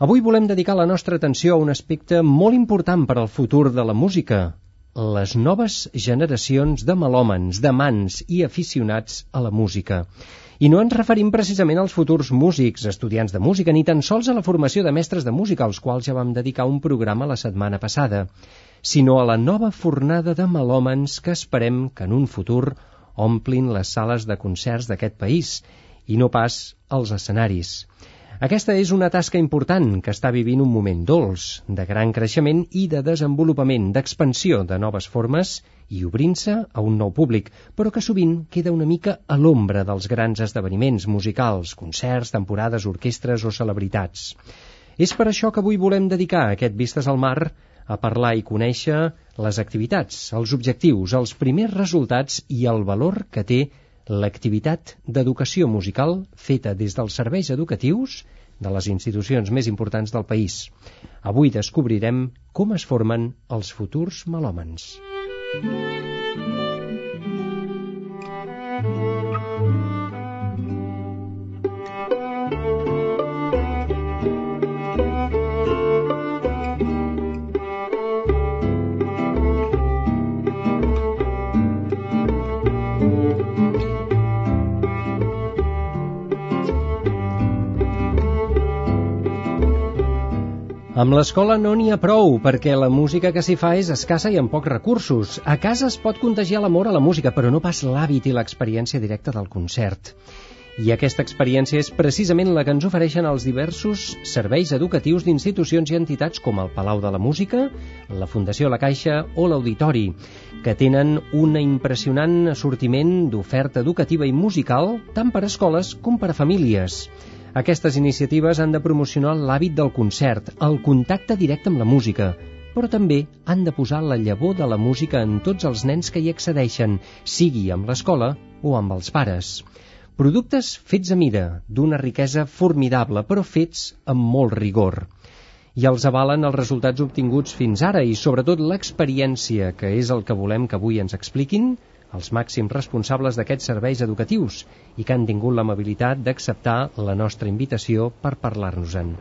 Avui volem dedicar la nostra atenció a un aspecte molt important per al futur de la música, les noves generacions de melòmens, d'amants i aficionats a la música. I no ens referim precisament als futurs músics, estudiants de música, ni tan sols a la formació de mestres de música, als quals ja vam dedicar un programa la setmana passada, sinó a la nova fornada de melòmens que esperem que en un futur omplin les sales de concerts d'aquest país, i no pas els escenaris. Aquesta és una tasca important que està vivint un moment dolç, de gran creixement i de desenvolupament, d'expansió de noves formes i obrint-se a un nou públic, però que sovint queda una mica a l'ombra dels grans esdeveniments musicals, concerts, temporades, orquestres o celebritats. És per això que avui volem dedicar aquest Vistes al Mar a parlar i conèixer les activitats, els objectius, els primers resultats i el valor que té l'activitat d'educació musical feta des dels serveis educatius de les institucions més importants del país. Avui descobrirem com es formen els futurs melòmens. Amb l'escola no n'hi ha prou, perquè la música que s'hi fa és escassa i amb pocs recursos. A casa es pot contagiar l'amor a la música, però no pas l'hàbit i l'experiència directa del concert. I aquesta experiència és precisament la que ens ofereixen els diversos serveis educatius d'institucions i entitats com el Palau de la Música, la Fundació La Caixa o l'Auditori, que tenen un impressionant assortiment d'oferta educativa i musical tant per a escoles com per a famílies. Aquestes iniciatives han de promocionar l'hàbit del concert, el contacte directe amb la música, però també han de posar la llavor de la música en tots els nens que hi accedeixen, sigui amb l'escola o amb els pares. Productes fets a mida, d'una riquesa formidable, però fets amb molt rigor. I els avalen els resultats obtinguts fins ara i sobretot l'experiència, que és el que volem que avui ens expliquin, els màxims responsables d'aquests serveis educatius i que han tingut l'amabilitat d'acceptar la nostra invitació per parlar-nos-en.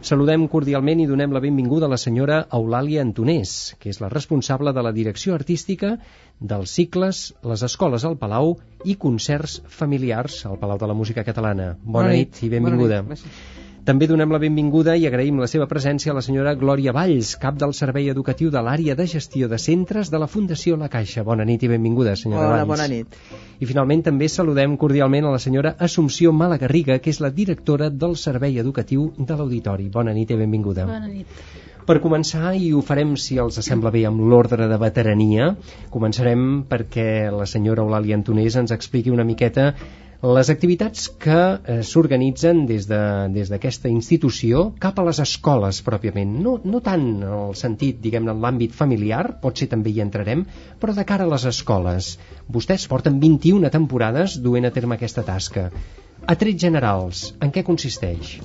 Saludem cordialment i donem la benvinguda a la senyora Eulàlia Antonés, que és la responsable de la direcció artística dels cicles, les escoles al Palau i concerts familiars al Palau de la Música Catalana. Bona, Bona nit, nit i benvinguda. Bona nit, també donem la benvinguda i agraïm la seva presència a la senyora Glòria Valls, cap del Servei Educatiu de l'Àrea de Gestió de Centres de la Fundació La Caixa. Bona nit i benvinguda, senyora Hola, Valls. bona nit. I finalment també saludem cordialment a la senyora Assumpció Malagarriga, que és la directora del Servei Educatiu de l'Auditori. Bona nit i benvinguda. Bona nit. Per començar, i ho farem, si els sembla bé, amb l'ordre de veterania, començarem perquè la senyora Eulàlia Antonés ens expliqui una miqueta les activitats que eh, s'organitzen des d'aquesta de, des institució cap a les escoles pròpiament, no, no tant en el sentit, diguem-ne, en l'àmbit familiar, potser també hi entrarem, però de cara a les escoles. Vostès porten 21 temporades duent a terme aquesta tasca. A trets generals, en què consisteix?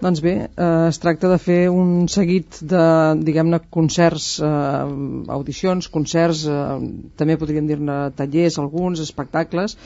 Doncs bé, eh, es tracta de fer un seguit de, diguem-ne, concerts, eh, audicions, concerts, eh, també podríem dir-ne tallers, alguns, espectacles,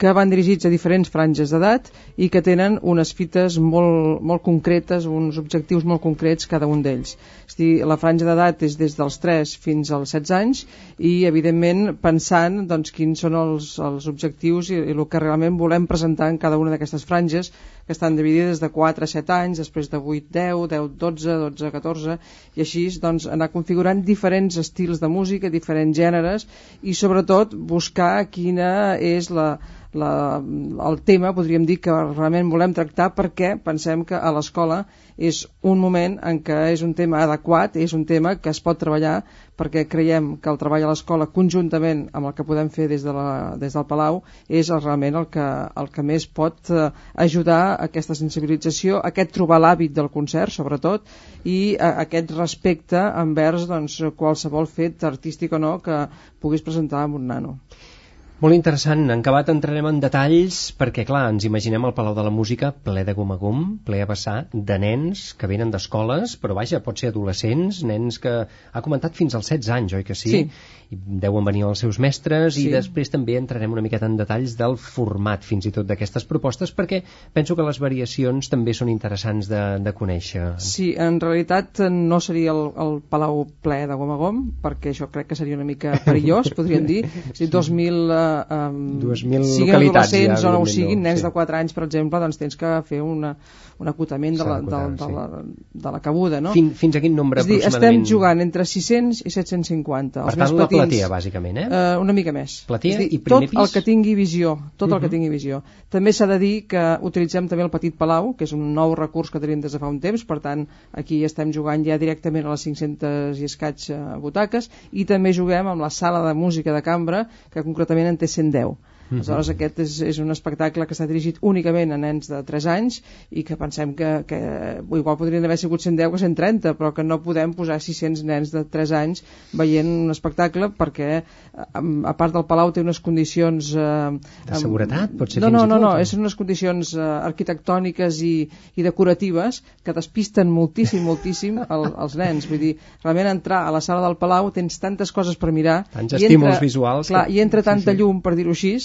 que van dirigits a diferents franges d'edat i que tenen unes fites molt, molt concretes, uns objectius molt concrets cada un d'ells. És dir, la franja d'edat és des dels 3 fins als 16 anys i, evidentment, pensant doncs, quins són els, els objectius i, i el que realment volem presentar en cada una d'aquestes franges que estan dividides de 4 a 7 anys, després de 8, 10, 10, 12, 12, 14, i així doncs, anar configurant diferents estils de música, diferents gèneres, i sobretot buscar quina és la, la, el tema, podríem dir, que realment volem tractar perquè pensem que a l'escola és un moment en què és un tema adequat, és un tema que es pot treballar perquè creiem que el treball a l'escola conjuntament amb el que podem fer des, de la, des del Palau és realment el que, el que més pot eh, ajudar a aquesta sensibilització, aquest trobar l'hàbit del concert sobretot i a, aquest respecte envers doncs, qualsevol fet artístic o no que puguis presentar amb un nano. Molt interessant. En acabat entrarem en detalls perquè, clar, ens imaginem el Palau de la Música ple de gom a gom, ple a vessar, de nens que venen d'escoles, però vaja, pot ser adolescents, nens que... Ha comentat fins als 16 anys, oi que sí? Sí. I deuen venir els seus mestres Sí. i després també entrarem una miqueta en detalls del format fins i tot d'aquestes propostes perquè penso que les variacions també són interessants de, de conèixer. Sí, en realitat eh, no seria el, el Palau ple de gom a gom, perquè això crec que seria una mica perillós, podríem dir. Si 2.000, eh, um, 2.000 siguin adolescents ja, o no ho siguin, nens sí. de 4 anys, per exemple, doncs tens que fer una, un acotament de la, de, de, la, de la cabuda, no? Fin, fins a quin nombre És dir, aproximadament? estem jugant entre 600 i 750. Per Els tant, més petits, platea, bàsicament, eh? Eh, una mica més. Platea dir, i primer tot pis? el que tingui visió, tot el que Mhm. tingui visió. També s'ha de dir que utilitzem també el Petit Palau, que és un nou recurs que tenim des de fa un temps, per tant, aquí estem jugant ja directament a les 500 i escaig eh, butaques, i també juguem amb la sala de música de cambra, que concretament en té 110. Mhm. Aleshores, aquest és, és un espectacle que està dirigit únicament a nens de 3 anys i que pensem que, que igual podrien haver sigut 110 que 130, però que no podem posar 600 nens de 3 anys veient un espectacle perquè, a, part del Palau, té unes condicions... Eh, De seguretat, pot ser no, fins no, i no, tot, no, o? són unes condicions eh, arquitectòniques i, i decoratives que despisten moltíssim, moltíssim el, els nens. Vull dir, realment entrar a la sala del Palau tens tantes coses per mirar Tants i estímuls visuals Clar, que- i entra sí, tanta sí. llum, per dir-ho així,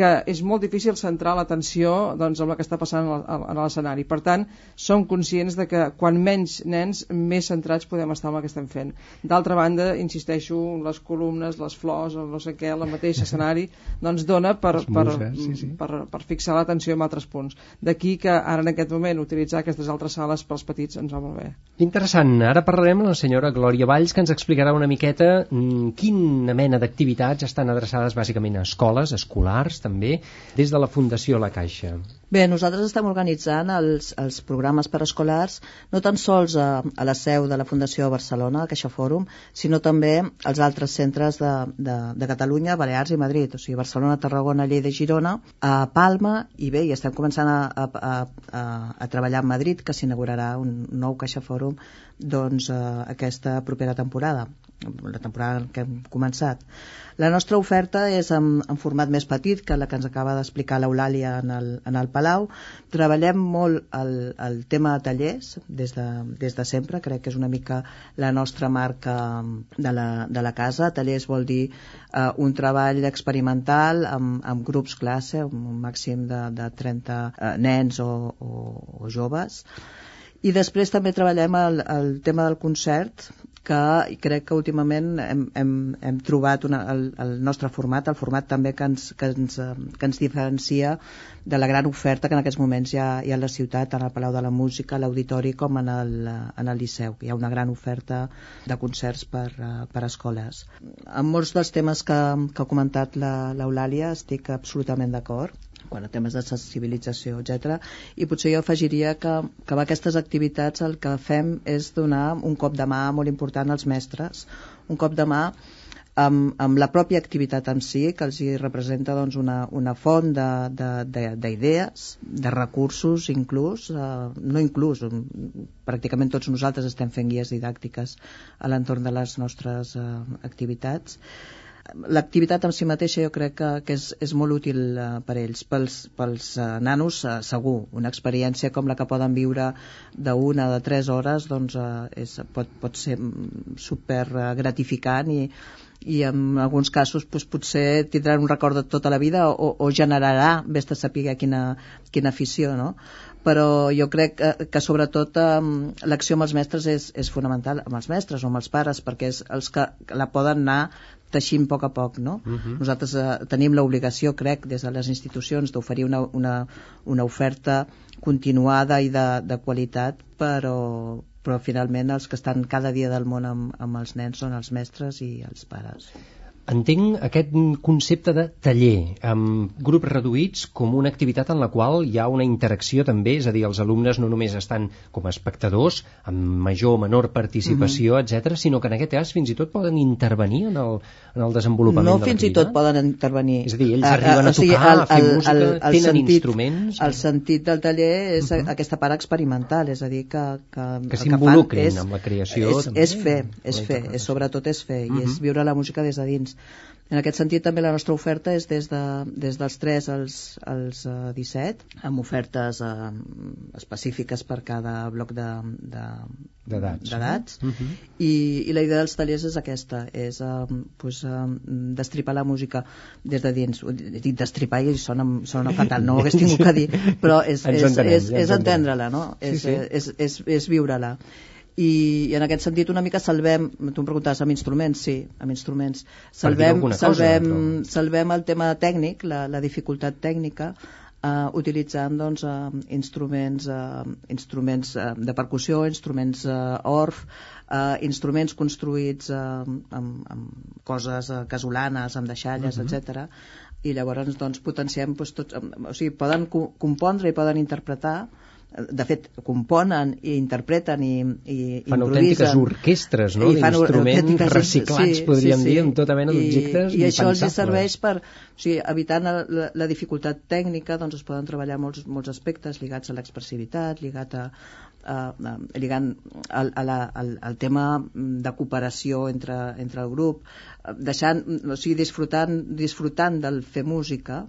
que és molt difícil centrar l'atenció doncs, amb el que està passant a l'escenari. Per tant, som conscients de que quan menys nens, més centrats podem estar amb el que estem fent. D'altra banda, insisteixo, les columnes, les flors, el no sé què, el mateix escenari, doncs dona per, per, muses, sí, sí. per, per fixar l'atenció en altres punts. D'aquí que ara en aquest moment utilitzar aquestes altres sales pels petits ens va molt bé. Interessant. Ara parlarem amb la senyora Glòria Valls, que ens explicarà una miqueta mm, quina mena d'activitats estan adreçades bàsicament a escoles, escolars també, des de la Fundació La Caixa. Bé, nosaltres estem organitzant els, els programes per escolars no tan sols a, a la seu de la Fundació de Barcelona, el Caixa Fòrum, sinó també als altres centres de, de, de Catalunya, Balears i Madrid, o sigui, Barcelona, Tarragona, Lleida i Girona, a Palma, i bé, i estem començant a, a, a, a, a treballar a Madrid, que s'inaugurarà un nou Caixa Fòrum doncs, eh, aquesta propera temporada la temporada que hem començat. La nostra oferta és en, en format més petit que la que ens acaba d'explicar l'Eulàlia en, el, en el Palau. Treballem molt el, el tema de tallers des de, des de sempre, crec que és una mica la nostra marca de la, de la casa. Tallers vol dir eh, un treball experimental amb, amb grups classe, un màxim de, de 30 eh, nens o, o, o joves. I després també treballem el, el tema del concert, que crec que últimament hem, hem, hem trobat una, el, el nostre format, el format també que ens, que, ens, que ens diferencia de la gran oferta que en aquests moments hi ha, hi ha a la ciutat, tant al Palau de la Música, a l'Auditori com en el, en el Liceu. Hi ha una gran oferta de concerts per, eh, per escoles. En molts dels temes que, que ha comentat l'Eulàlia estic absolutament d'acord quan a temes de sensibilització, etc. I potser jo afegiria que, que amb aquestes activitats el que fem és donar un cop de mà molt important als mestres, un cop de mà amb, amb la pròpia activitat en si, que els hi representa doncs, una, una font de- de- de- d'idees, de, de, recursos inclús, eh, no inclús, pràcticament tots nosaltres estem fent guies didàctiques a l'entorn de les nostres eh, activitats, l'activitat en si mateixa jo crec que, que és, és molt útil uh, per ells. Pels, pels uh, nanos, uh, segur, una experiència com la que poden viure d'una, de tres hores, doncs uh, és, pot, pot ser mm, super gratificant i, i en alguns casos doncs, potser tindran un record de tota la vida o, o generarà, vés a saber quina, quina afició, no? però jo crec que, que sobretot eh, l'acció amb els mestres és, és fonamental, amb els mestres o amb els pares, perquè és els que la poden anar teixint a poc a poc. No? Uh -huh. Nosaltres eh, tenim l'obligació, crec, des de les institucions d'oferir una, una, una oferta continuada i de, de qualitat, però, però finalment els que estan cada dia del món amb, amb els nens són els mestres i els pares entenc aquest concepte de taller amb grups reduïts com una activitat en la qual hi ha una interacció també, és a dir, els alumnes no només estan com a espectadors, amb major o menor participació, mm -hmm. etc, sinó que en aquest cas fins i tot poden intervenir en el, en el desenvolupament no de fins i tot poden intervenir. És a dir, ells a, arriben a, a tocar, a, a, a fer música, el, el tenen sentit, instruments... El sentit del taller és mhm. -huh. aquesta part experimental, és a dir, que... Que, que s'involucrin amb la creació. És, també, és fer, és fer, és, sobretot és fer, uh -huh. i és mhm. viure la música des de dins. En aquest sentit, també la nostra oferta és des, de, des dels 3 als, als uh, eh, 17, amb ofertes uh, específiques per cada bloc d'edats. De, d'edats. Uh mhm. -huh. I, I la idea dels tallers és aquesta, és uh, pues, uh, destripar la música des de dins. Dic destripar i sona, sona fatal, no ho hagués tingut que dir, però és, és, entenem, és, és entendre-la, no? Sí, és, sí. És, és, és viure-la i, i en aquest sentit una mica salvem, tu em preguntaves amb instruments, sí, amb instruments salvem, salvem, cosa, salvem el tema tècnic, la, la dificultat tècnica uh, utilitzant doncs, uh, instruments, uh, instruments uh, de percussió, instruments uh, orf, uh, instruments construïts uh, amb, amb coses uh, casolanes, amb deixalles, uh -huh. etc. I llavors doncs, potenciem doncs, tots, o sigui, poden co compondre i poden interpretar de fet, componen i interpreten i, i fan autèntiques orquestres, no? d'instruments reciclats, sí, podríem sí, sí. dir, amb tota mena d'objectes I, i això els serveix per, o sigui, evitant la, la dificultat tècnica, doncs es poden treballar molts, molts aspectes lligats a l'expressivitat, lligat a, a, a, lligant al, a la, al, al tema de cooperació entre, entre el grup, deixant, o sigui, disfrutant, disfrutant del fer música,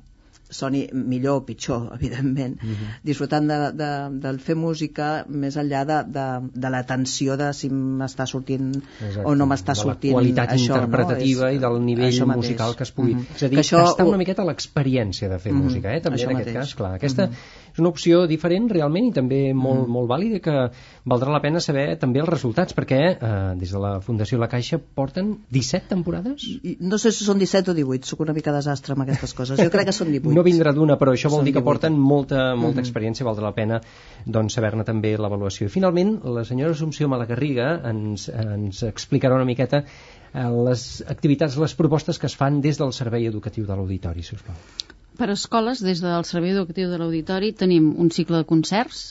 soni millor o pitjor, evidentment, uh mhm. -huh. disfrutant de, de, del fer música més enllà de, de, de la tensió de si m'està sortint Exacte. o no m'està sortint la qualitat això, interpretativa no? i del nivell musical que es pugui... Uh mhm. -huh. És a dir, que, això... està una miqueta l'experiència de fer uh mhm. -huh. música, eh? també això en aquest mateix. cas, clar. Aquesta uh -huh és una opció diferent realment i també molt, mm. molt vàlida que valdrà la pena saber també els resultats perquè eh, des de la Fundació La Caixa porten 17 temporades? I, no sé si són 17 o 18, sóc una mica desastre amb aquestes coses, jo crec que són 18 no vindrà d'una, però això vol dir que 18. porten molta, molta mm -hmm. experiència, valdrà la pena doncs, saber-ne també l'avaluació i finalment la senyora Assumpció Malagarriga ens, ens explicarà una miqueta eh, les activitats, les propostes que es fan des del Servei Educatiu de l'Auditori, si us plau per escoles, des del Servei Educatiu de l'Auditori, tenim un cicle de concerts,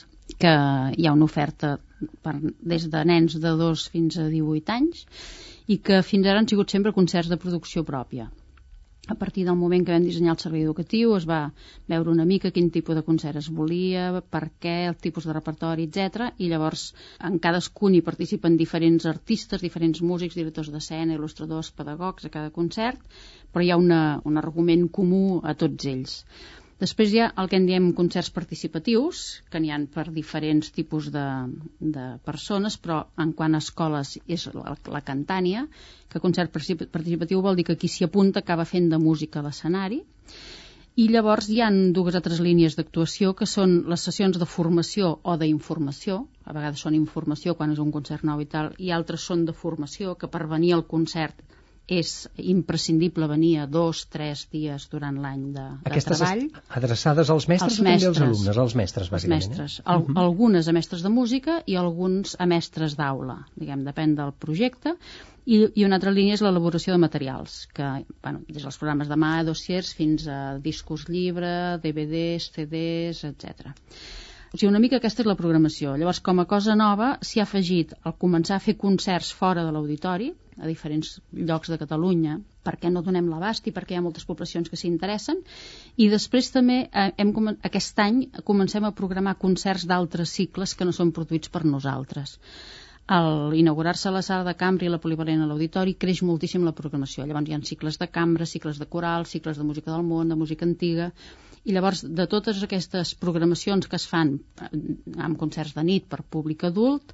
que hi ha una oferta per, des de nens de 2 fins a 18 anys, i que fins ara han sigut sempre concerts de producció pròpia. A partir del moment que vam dissenyar el servei educatiu es va veure una mica quin tipus de concert es volia, per què, el tipus de repertori, etc. I llavors en cadascun hi participen diferents artistes, diferents músics, directors d'escena, il·lustradors, pedagogs a cada concert però hi ha una, un argument comú a tots ells. Després hi ha el que en diem concerts participatius, que n'hi han per diferents tipus de, de persones, però en quant a escoles és la, la cantània, que concert participatiu vol dir que qui s'hi apunta acaba fent de música a l'escenari, i llavors hi han dues altres línies d'actuació que són les sessions de formació o d'informació, a vegades són informació quan és un concert nou i tal, i altres són de formació, que per venir al concert és imprescindible venir a dos, tres dies durant l'any de, de Aquestes treball. adreçades als mestres als o mestres, també als alumnes? Als mestres, bàsicament. Els mestres. Eh? Al, uh mhm. -huh. Algunes a mestres de música i alguns a mestres d'aula, diguem, depèn del projecte. I, I una altra línia és l'elaboració de materials, que, bueno, des dels programes de mà, dossiers, fins a discos llibre, DVDs, CDs, etc. O sigui, una mica aquesta és la programació. Llavors, com a cosa nova, s'hi ha afegit el començar a fer concerts fora de l'auditori, a diferents llocs de Catalunya perquè no donem l'abast i perquè hi ha moltes poblacions que s'hi interessen i després també eh, hem, aquest any comencem a programar concerts d'altres cicles que no són produïts per nosaltres. Al inaugurar-se la sala de cambra i la polivalent a l'auditori creix moltíssim la programació. Llavors hi ha cicles de cambra, cicles de coral, cicles de música del món, de música antiga, I llavors, de totes aquestes programacions que es fan eh, amb concerts de nit per públic adult,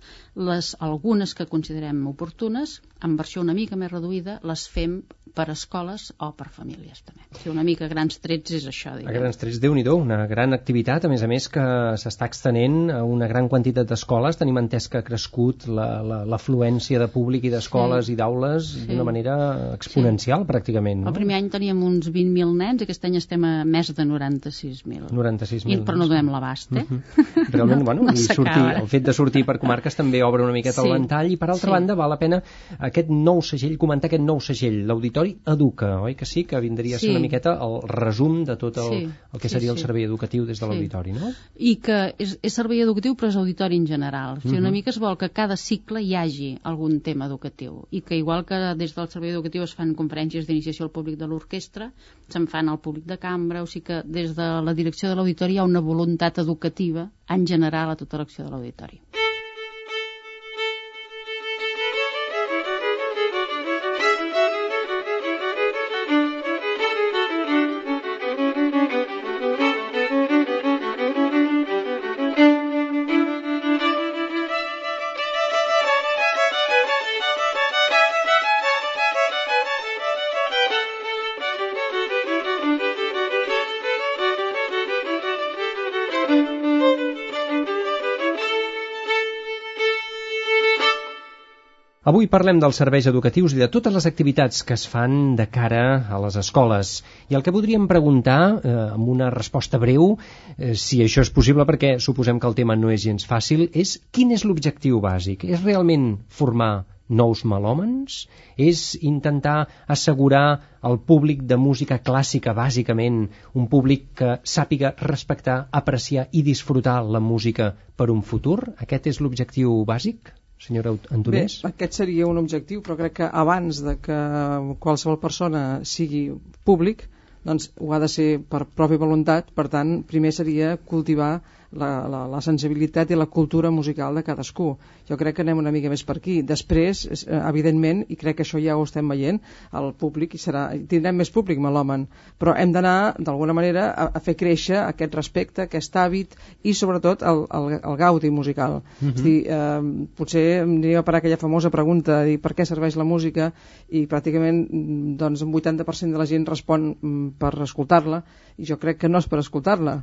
les, algunes que considerem oportunes, en versió una mica més reduïda, les fem per escoles o per famílies també. Sigui, una mica grans trets és això. Diguem. A grans trets, déu nhi una gran activitat, a més a més que s'està extenent a una gran quantitat d'escoles. Tenim entès que ha crescut l'afluència la, de públic i d'escoles sí. i d'aules sí. d'una manera exponencial, sí. pràcticament. No? El primer any teníem uns 20.000 nens, aquest any estem a més de 96.000. 96.000. Però no donem l'abast, eh? Uh mhm. -huh. Realment, bueno, no i sortir, el fet de sortir per comarques també obre una miqueta sí. el ventall i per altra sí. banda val la pena aquest nou segell, comentar aquest nou segell, l'Auditori Educa, oi que sí? Que vindria a ser una miqueta el resum de tot el, sí. el que seria sí, sí. el servei educatiu des de l'auditori, sí. no? I que és, és servei educatiu però és auditori en general. O sigui, una uh mhm. -huh. mica es vol que cada cicle hi hagi algun tema educatiu i que igual que des del servei educatiu es fan conferències d'iniciació al públic de l'orquestra, se'n fan al públic de cambra, o sigui que des de la direcció de l'auditori hi ha una voluntat educativa en general a tota l'acció de l'auditori. Avui parlem dels serveis educatius i de totes les activitats que es fan de cara a les escoles. I el que podríem preguntar, eh, amb una resposta breu, eh, si això és possible, perquè suposem que el tema no és gens fàcil, és quin és l'objectiu bàsic? És realment formar nous melòmens? És intentar assegurar al públic de música clàssica, bàsicament, un públic que sàpiga respectar, apreciar i disfrutar la música per un futur? Aquest és l'objectiu bàsic? Senyora Antonés? Bé, aquest seria un objectiu, però crec que abans de que qualsevol persona sigui públic, doncs ho ha de ser per pròpia voluntat, per tant, primer seria cultivar la, la, la sensibilitat i la cultura musical de cadascú. Jo crec que anem una mica més per aquí. Després, eh, evidentment, i crec que això ja ho estem veient, el públic i serà, tindrem més públic, l'homen, però hem d'anar, d'alguna manera, a, a fer créixer aquest respecte, aquest hàbit i, sobretot, el, el, el gaudi musical. Uh -huh. És dir, eh, potser anirem a parar aquella famosa pregunta dir per què serveix la música i pràcticament doncs, un 80% de la gent respon mm, per escoltar-la i jo crec que no és per escoltar-la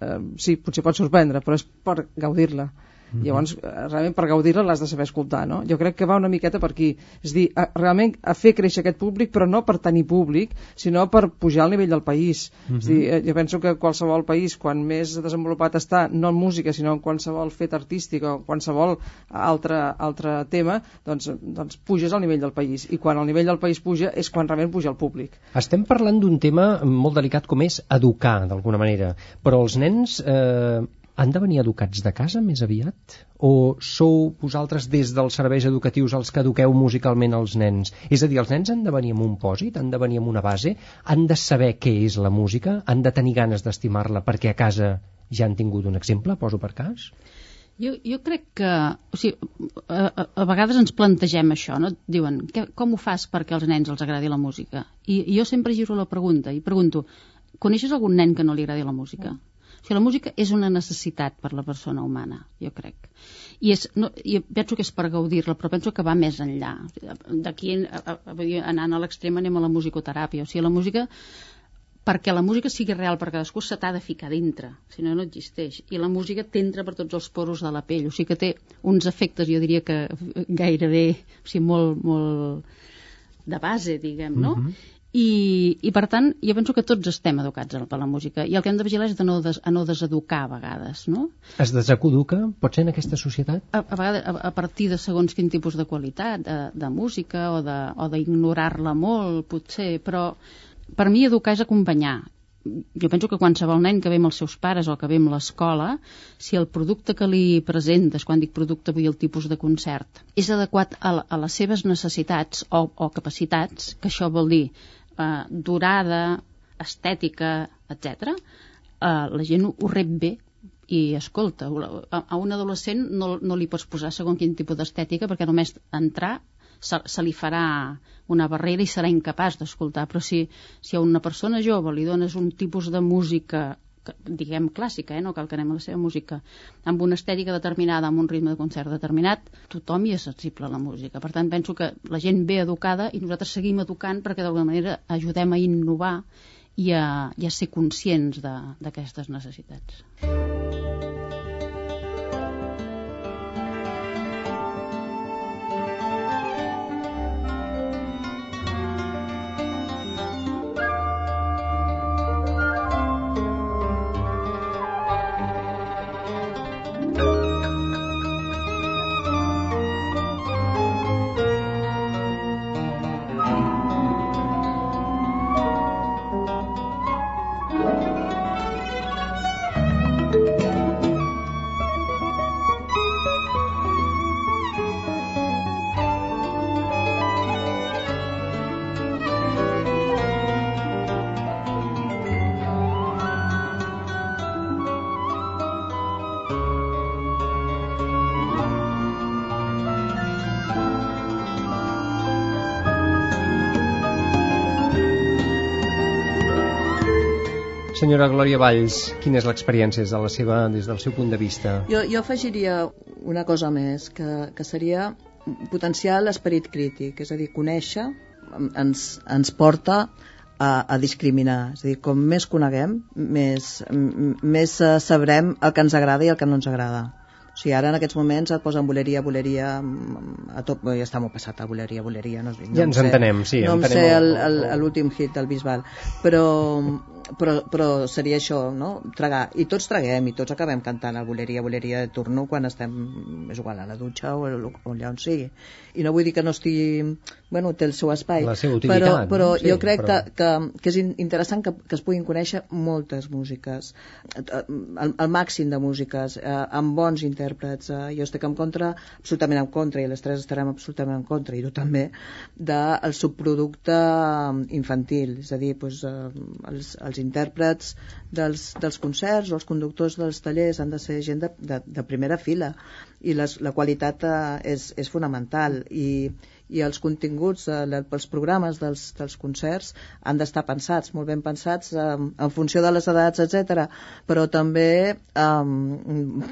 eh, sí, potser pot sorprendre, però és per gaudir-la. -hmm. Llavors, eh, realment per gaudir-la l'has de saber escoltar, no? Jo crec que va una miqueta per aquí. És dir, a, realment a fer créixer aquest públic, però no per tenir públic, sinó per pujar al nivell del país. Mm -hmm. És dir, eh, jo penso que qualsevol país, quan més desenvolupat està, no en música, sinó en qualsevol fet artístic o qualsevol altre, altre tema, doncs, doncs puges al nivell del país. I quan el nivell del país puja és quan realment puja el públic. Estem parlant d'un tema molt delicat com és educar, d'alguna manera. Però els nens eh, han de venir educats de casa més aviat? O sou vosaltres des dels serveis educatius els que eduqueu musicalment els nens? És a dir, els nens han de venir amb un pòsit, han de venir amb una base, han de saber què és la música, han de tenir ganes d'estimar-la perquè a casa ja han tingut un exemple, poso per cas? Jo, jo crec que, o sigui, a, a, a vegades ens plantegem això, no? Diuen, que, com ho fas perquè als nens els agradi la música? I, i jo sempre giro la pregunta i pregunto, coneixes algun nen que no li agradi la música? O sigui, la música és una necessitat per la persona humana, jo crec. I, és, no, i penso que és per gaudir-la, però penso que va més enllà. D'aquí, anant a l'extrem, anem a la musicoteràpia. O sigui, la música perquè la música sigui real per cadascú se t'ha de ficar dintre, si no, no existeix. I la música t'entra per tots els poros de la pell, o sigui que té uns efectes, jo diria que gairebé, o sigui, molt, molt de base, diguem, no? Uh mhm. -huh. I, i per tant jo penso que tots estem educats per la música i el que hem de vigilar és de no des, a no deseducar a vegades no? Es deseduca? Pot ser en aquesta societat? A, a, vegades, a, a partir de segons quin tipus de qualitat de, de música o d'ignorar-la molt potser, però per mi educar és acompanyar jo penso que qualsevol nen que ve amb els seus pares o que ve amb l'escola, si el producte que li presentes, quan dic producte vull el tipus de concert, és adequat a, a les seves necessitats o, o capacitats, que això vol dir eh, durada, estètica, etc., eh, la gent ho, rep bé i escolta, a un adolescent no, no li pots posar segon quin tipus d'estètica perquè només entrar se, se li farà una barrera i serà incapaç d'escoltar. Però si, si a una persona jove li dones un tipus de música diguem clàssica, eh? no cal que anem a la seva música, amb una estètica determinada, amb un ritme de concert determinat, tothom hi és sensible a la música. Per tant, penso que la gent ve educada i nosaltres seguim educant perquè d'alguna manera ajudem a innovar i a, i a ser conscients d'aquestes necessitats. Senyora Glòria Valls, quina és l'experiència des, de la seva, des del seu punt de vista? Jo, jo afegiria una cosa més, que, que seria potenciar l'esperit crític, és a dir, conèixer ens, ens porta a, a discriminar. És a dir, com més coneguem, més, més sabrem el que ens agrada i el que no ens agrada. O sigui, ara en aquests moments et posen boleria, boleria, a tot, ja està molt passat a boleria, boleria. No, no ja ens sé, entenem, sí. No entenem sé l'últim hit del Bisbal, però, però, però seria això, no? Tragar. I tots traguem, i tots acabem cantant el boleria, boleria de turno quan estem, és igual, a la dutxa o, o allà on sigui. I no vull dir que no estigui... Bueno, té el seu espai. La seva utilitat. Però, però no? sí, jo crec però... que, que, que és interessant que, que es puguin conèixer moltes músiques, el, el màxim de músiques, eh, amb bons intèrprets. Eh, jo estic en contra, absolutament en contra, i les tres estarem absolutament en contra, i tu també, del subproducte infantil, és a dir, doncs, eh, els, els intèrprets dels, dels concerts o els conductors dels tallers han de ser gent de, de, de primera fila i les, la qualitat eh, és, és fonamental i, i els continguts eh, pels programes dels, dels concerts han d'estar pensats, molt ben pensats eh, en funció de les edats, etc, però també eh,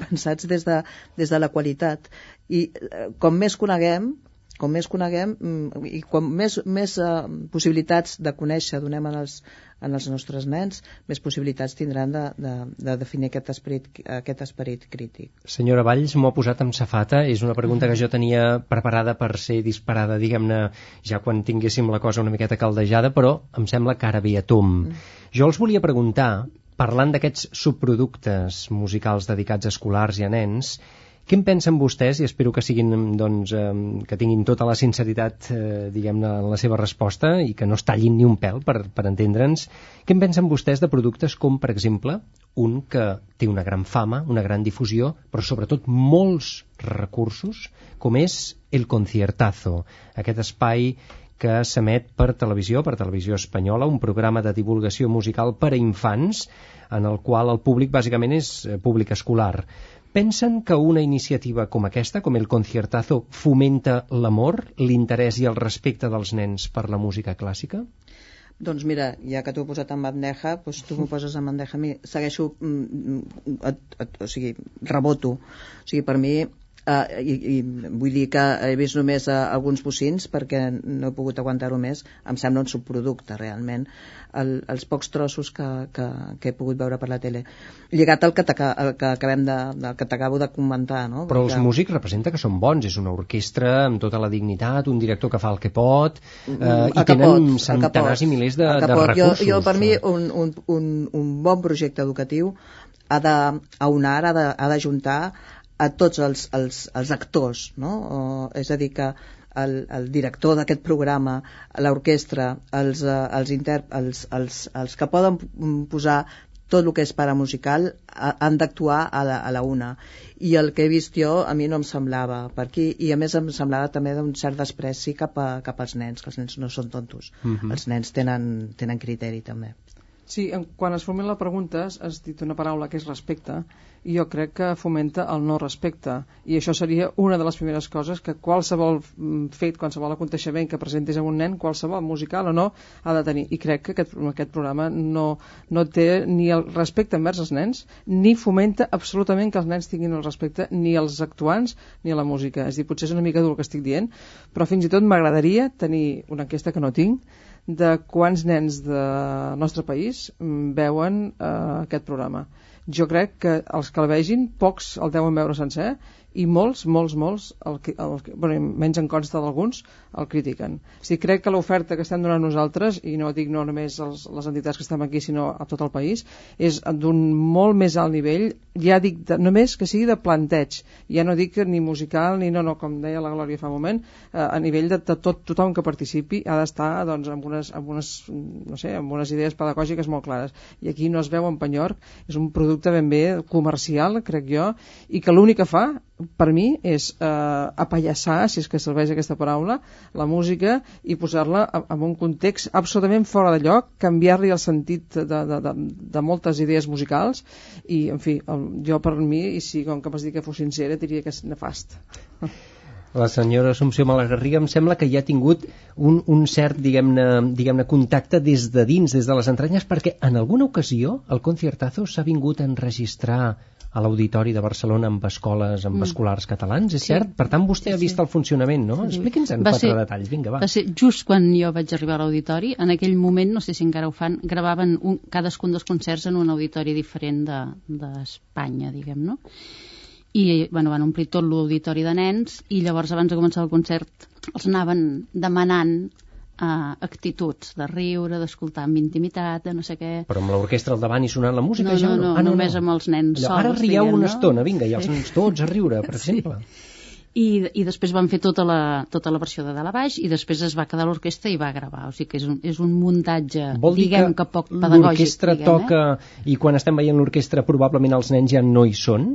pensats des de, des de la qualitat. I eh, com més coneguem com més coneguem mm, i com més, més uh, possibilitats de conèixer donem als, als nostres nens, més possibilitats tindran de, de, de definir aquest esperit, aquest esperit crític. Senyora Valls, m'ho ha posat amb safata. És una pregunta que jo tenia preparada per ser disparada, diguem-ne, ja quan tinguéssim la cosa una miqueta caldejada, però em sembla que ara ve a tom. Mm. Jo els volia preguntar, parlant d'aquests subproductes musicals dedicats a escolars i a nens, què en pensen vostès, i espero que siguin, doncs, eh, que tinguin tota la sinceritat, eh, diguem-ne, en la seva resposta i que no es tallin ni un pèl per, per entendre'ns, què en pensen vostès de productes com, per exemple, un que té una gran fama, una gran difusió, però sobretot molts recursos, com és el Conciertazo, aquest espai que s'emet per televisió, per televisió espanyola, un programa de divulgació musical per a infants, en el qual el públic bàsicament és eh, públic escolar. Pensen que una iniciativa com aquesta, com el Conciertazo, fomenta l'amor, l'interès i el respecte dels nens per la música clàssica? Doncs mira, ja que t'ho he posat en bandeja, doncs tu m'ho poses en bandeja a mi. Segueixo, mm, mm, et, et, o sigui, reboto. O sigui, per mi Uh, i, i vull dir que he vist només uh, alguns bocins perquè no he pogut aguantar-ho més. Em sembla un subproducte realment el, els pocs trossos que, que, que he pogut veure per la tele. Lligat al que, que acabem de, del que t'acabo de comentar no? però els músics representa que són bons és una orquestra amb tota la dignitat un director que fa el que pot uh, i que tenen pot, centenars i milers de, de recursos jo, jo per mi un, un, un, un bon projecte educatiu ha d'aunar, ha d'ajuntar a tots els, els, els actors, no? O, és a dir, que el, el director d'aquest programa, l'orquestra, els, eh, els, inter, els, els, els que poden posar tot el que és paramusical han d'actuar a, la, a la una i el que he vist jo a mi no em semblava per aquí i a més em semblava també d'un cert despreci cap, a, cap als nens que els nens no són tontos, uh mhm. -huh. els nens tenen, tenen criteri també Sí, en, quan es formula la pregunta has dit una paraula que és respecte jo crec que fomenta el no respecte i això seria una de les primeres coses que qualsevol mm, fet, qualsevol aconteixement que presentis a un nen, qualsevol musical o no, ha de tenir. I crec que aquest, aquest programa no, no té ni el respecte envers els nens, ni fomenta absolutament que els nens tinguin el respecte ni als actuants ni a la música. És dir, potser és una mica dur el que estic dient, però fins i tot m'agradaria tenir una enquesta que no tinc, de quants nens del nostre país mm, veuen eh, aquest programa. Jo crec que els que el vegin, pocs el deuen veure sencer i molts, molts, molts, el, el, bueno, menys en consta d'alguns, el critiquen. Sigui, crec que l'oferta que estem donant nosaltres, i no dic no només els, les entitats que estem aquí, sinó a tot el país, és d'un molt més alt nivell, ja dic, de, només que sigui de planteig, ja no dic ni musical, ni no, no, com deia la Glòria fa un moment, eh, a nivell de, de tot, tothom que participi ha d'estar doncs, amb, unes, amb, unes, no sé, amb unes idees pedagògiques molt clares. I aquí no es veu en penyor, és un producte ben bé comercial, crec jo, i que l'únic que fa per mi és eh, apallassar, si és que serveix aquesta paraula, la música i posar-la en un context absolutament fora de lloc, canviar-li el sentit de, de, de, de moltes idees musicals i, en fi, el, jo per mi, i si com que m'has dit que fos sincera, diria que és nefast. La senyora Assumpció Malagarriga em sembla que ja ha tingut un, un cert, diguem-ne, diguem contacte des de dins, des de les entranyes, perquè en alguna ocasió el Conciertazo s'ha vingut a enregistrar a l'Auditori de Barcelona amb escoles, amb mm. escolars catalans, és sí. cert? Per tant, vostè sí, ha vist sí. el funcionament, no? Sí. Expliqui'ns en va quatre ser, detalls, vinga, va. Va ser just quan jo vaig arribar a l'Auditori, en aquell moment, no sé si encara ho fan, gravaven un, cadascun dels concerts en un auditori diferent d'Espanya, de, diguem, no? i bueno, van omplir tot l'auditori de nens i llavors abans de començar el concert els anaven demanant uh, actituds de riure, d'escoltar amb intimitat, de no sé què... Però amb l'orquestra al davant i sonant la música no, ja no? No, ah, no, només no. amb els nens Allò, sols. Ara rieu diguem, una no? estona, vinga, i els nens tots a riure, per sí. exemple. I, i després van fer tota la, tota la versió de dalt a baix i després es va quedar l'orquestra i va gravar o sigui que és un, és un muntatge Vol diguem que, que poc pedagògic l'orquestra eh? toca eh? i quan estem veient l'orquestra probablement els nens ja no hi són?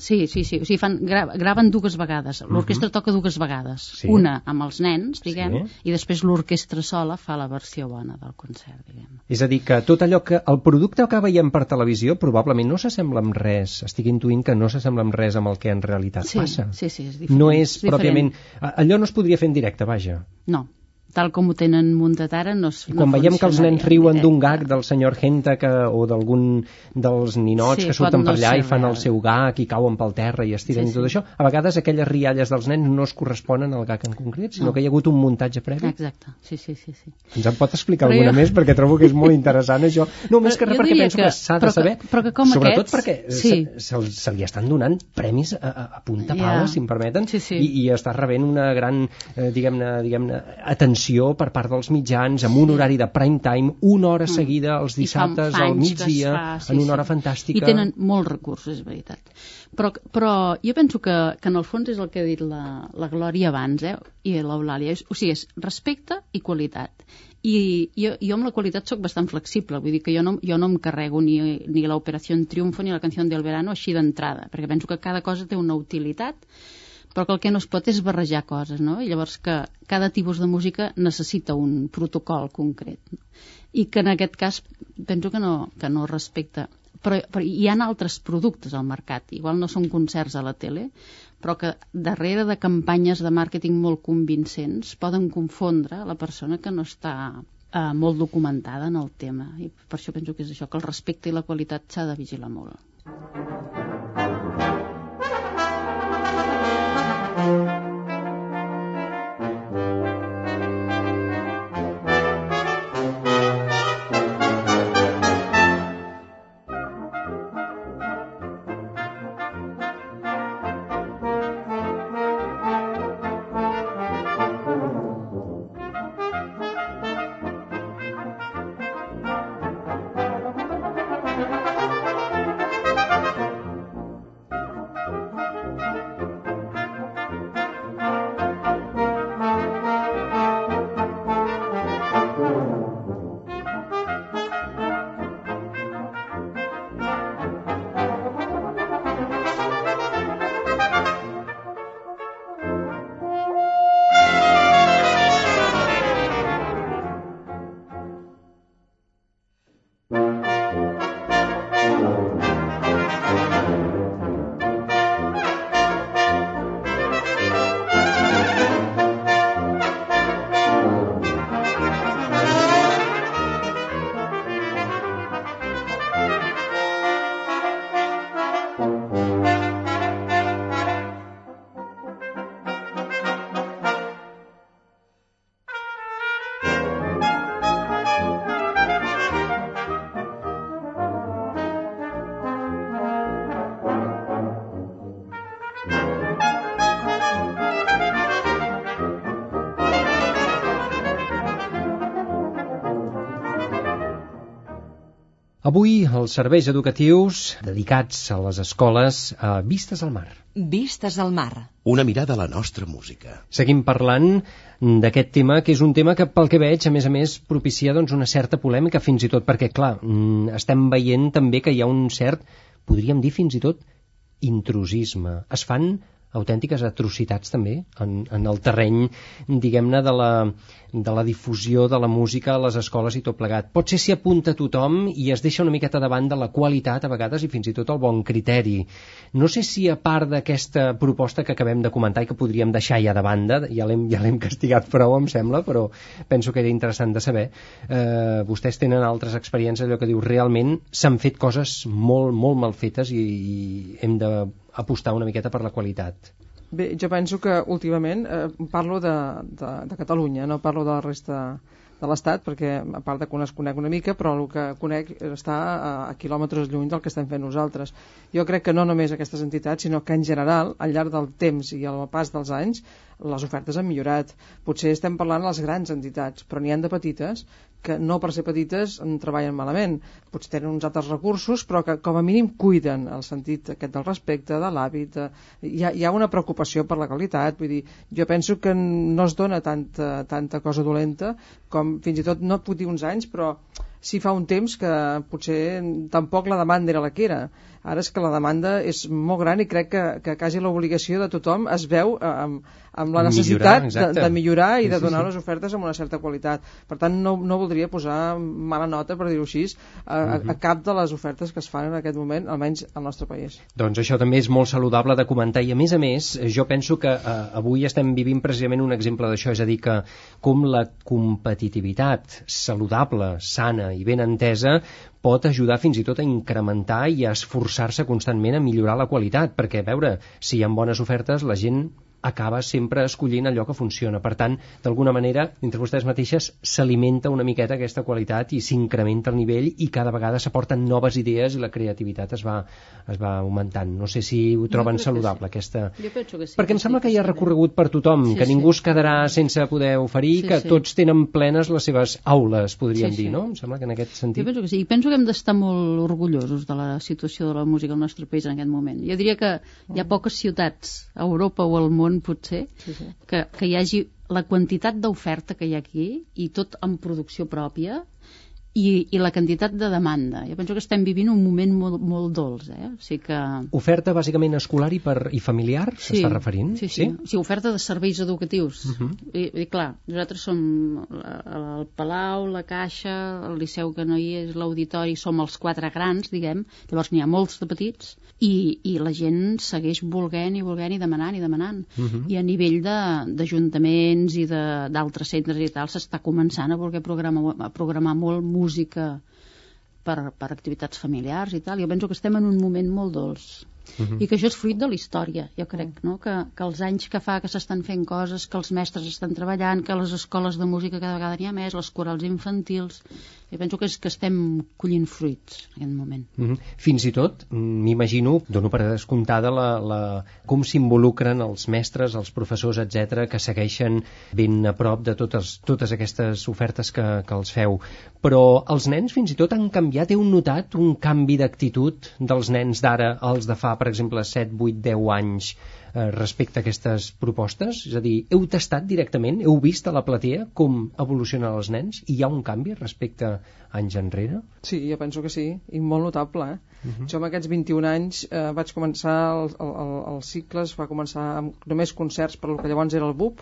Sí, sí, sí. O sigui, fan, gra graven dues vegades. L'orquestra uh -huh. toca dues vegades. Sí. Una amb els nens, diguem, sí. i després l'orquestra sola fa la versió bona del concert, diguem. És a dir, que tot allò que... El producte que veiem per televisió probablement no s'assembla amb res. Estic intuint que no s'assembla amb res amb el que en realitat sí, passa. Sí, sí, és diferent. No és, és pròpiament... Allò no es podria fer en directe, vaja. No, tal com ho tenen muntat ara no, I quan no veiem que els nens riuen d'un gag del senyor Genta que, o d'algun dels ninots Sí, que surten per no allà i fan real. el seu gag i cauen pel terra i estiren Sí, i tot sí. això, a vegades aquelles rialles dels nens no es corresponen al gag en concret, sinó No. que hi ha hagut un muntatge previ. Exacte, sí, sí, sí. sí. Ens en pot explicar Però alguna jo- més? Perquè trobo que és molt interessant això. No, més que res perquè penso que, que- s'ha de però que- saber. però que com Sobretot aquests, perquè sí. se, se, se li estan donant premis a, a, punta Ja. pala, si em permeten, Sí, sí. I, i està rebent una gran, eh, diguem-ne, diguem atenció per part dels mitjans, amb un horari de prime time, una hora seguida els Mm. I fa- dissabtes, al migdia, fa, sí, en una hora sí. fantàstica. I tenen molts recursos, és veritat. Però, però jo penso que, que en el fons és el que ha dit la, la Glòria abans, eh? i l'Eulàlia, o sigui, és respecte i qualitat. I jo, jo amb la qualitat sóc bastant flexible, vull dir que jo no, jo no em carrego ni, ni l'Operació Triunfo ni la Canció del Verano així d'entrada, perquè penso que cada cosa té una utilitat però que el que no es pot és barrejar coses, no? I llavors que cada tipus de música necessita un protocol concret. No? I que en aquest cas penso que no, que no respecta. Però, però hi ha altres productes al mercat, igual no són concerts a la tele, però que darrere de campanyes de màrqueting molt convincents poden confondre la persona que no està eh, molt documentada en el tema. I per això penso que és això, que el respecte i la qualitat s'ha de vigilar molt. Thank you. Avui els serveis educatius dedicats a les escoles a Vistes al Mar. Vistes al mar. Una mirada a la nostra música. Seguim parlant d'aquest tema, que és un tema que, pel que veig, a més a més, propicia doncs, una certa polèmica, fins i tot perquè, clar, mm, estem veient també que hi ha un cert, podríem dir fins i tot, intrusisme. Es fan autèntiques atrocitats també en, en el terreny, diguem-ne, de, la, de la difusió de la música a les escoles i tot plegat. Potser s'hi apunta tothom i es deixa una miqueta davant de la qualitat a vegades i fins i tot el bon criteri. No sé si a part d'aquesta proposta que acabem de comentar i que podríem deixar ja de banda, ja l'hem ja castigat prou, em sembla, però penso que era interessant de saber, eh, vostès tenen altres experiències, allò que diu, realment s'han fet coses molt, molt mal fetes i, i hem de apostar una miqueta per la qualitat. Bé, jo penso que últimament eh, parlo de, de, de Catalunya, no parlo de la resta de l'Estat, perquè a part de que es conec una mica, però el que conec està a, a quilòmetres lluny del que estem fent nosaltres. Jo crec que no només aquestes entitats, sinó que en general, al llarg del temps i al pas dels anys, les ofertes han millorat. Potser estem parlant de les grans entitats, però n'hi han de petites que no per ser petites en treballen malament. Potser tenen uns altres recursos, però que com a mínim cuiden el sentit aquest del respecte, de l'hàbit. Hi, ha, hi ha una preocupació per la qualitat. Vull dir, jo penso que no es dona tanta, tanta cosa dolenta com fins i tot, no puc dir uns anys, però sí fa un temps que potser tampoc la demanda era la que era Ara és que la demanda és molt gran i crec que, que quasi l'obligació de tothom es veu eh, amb, amb la necessitat millorar, de, de millorar i de donar sí, sí. les ofertes amb una certa qualitat. Per tant, no, no voldria posar mala nota, per dir-ho així, a, a, a cap de les ofertes que es fan en aquest moment, almenys al nostre país. Doncs això també és molt saludable de comentar i a més a més jo penso que eh, avui estem vivint precisament un exemple d'això, és a dir que com la competitivitat saludable, sana i ben entesa pot ajudar fins i tot a incrementar i a esforçar-se constantment a millorar la qualitat, perquè, a veure, si hi ha bones ofertes, la gent acaba sempre escollint allò que funciona. Per tant, d'alguna manera, entre vostès mateixes s'alimenta una miqueta aquesta qualitat i s'incrementa el nivell i cada vegada s'aporten noves idees i la creativitat es va, es va augmentant. No sé si ho troben saludable, sí. aquesta... Jo penso que sí. Perquè em sembla sí, que hi ha recorregut per tothom, sí, que ningú sí. es quedarà sense poder oferir, sí, que sí. tots tenen plenes les seves aules, podríem sí, sí. dir, no? Em sembla que en aquest sentit... Jo penso que sí, i penso que hem d'estar molt orgullosos de la situació de la música al nostre país en aquest moment. Jo diria que hi ha poques ciutats a Europa o al món món potser, sí, sí. Que, que hi hagi la quantitat d'oferta que hi ha aquí i tot en producció pròpia i, i la quantitat de demanda. Jo penso que estem vivint un moment molt, molt dolç. Eh? O sigui que... Oferta bàsicament escolar i, per, i familiar, sí, s'està referint? Sí, sí, sí. sí, oferta de serveis educatius. Uh -huh. I, I clar, nosaltres som el Palau, la Caixa, el Liceu que no hi és, l'Auditori, som els quatre grans, diguem, llavors n'hi ha molts de petits, i, i la gent segueix volent i volent i demanant i demanant. Uh -huh. I a nivell d'ajuntaments i d'altres centres i tal s'està començant a voler programar, a programar molt música per, per activitats familiars i tal. Jo penso que estem en un moment molt dolç. Uh -huh. i que això és fruit de la història, jo crec, no? que, que els anys que fa que s'estan fent coses, que els mestres estan treballant, que les escoles de música cada vegada n'hi ha més, les corals infantils, jo penso que és que estem collint fruits en aquest moment. Mm -hmm. Fins i tot, m'imagino, dono per descomptada la, la, com s'involucren els mestres, els professors, etc que segueixen ben a prop de totes, totes aquestes ofertes que, que els feu. Però els nens fins i tot han canviat, heu notat un canvi d'actitud dels nens d'ara als de fa, per exemple, 7, 8, 10 anys eh, respecte a aquestes propostes? És a dir, heu tastat directament, heu vist a la platea com evolucionen els nens i hi ha un canvi respecte a anys enrere? Sí, jo penso que sí, i molt notable. Eh? Uh mhm. -huh. Jo amb aquests 21 anys eh, vaig començar el, el, el, el cicle, va començar amb només concerts per lo que llavors era el BUP,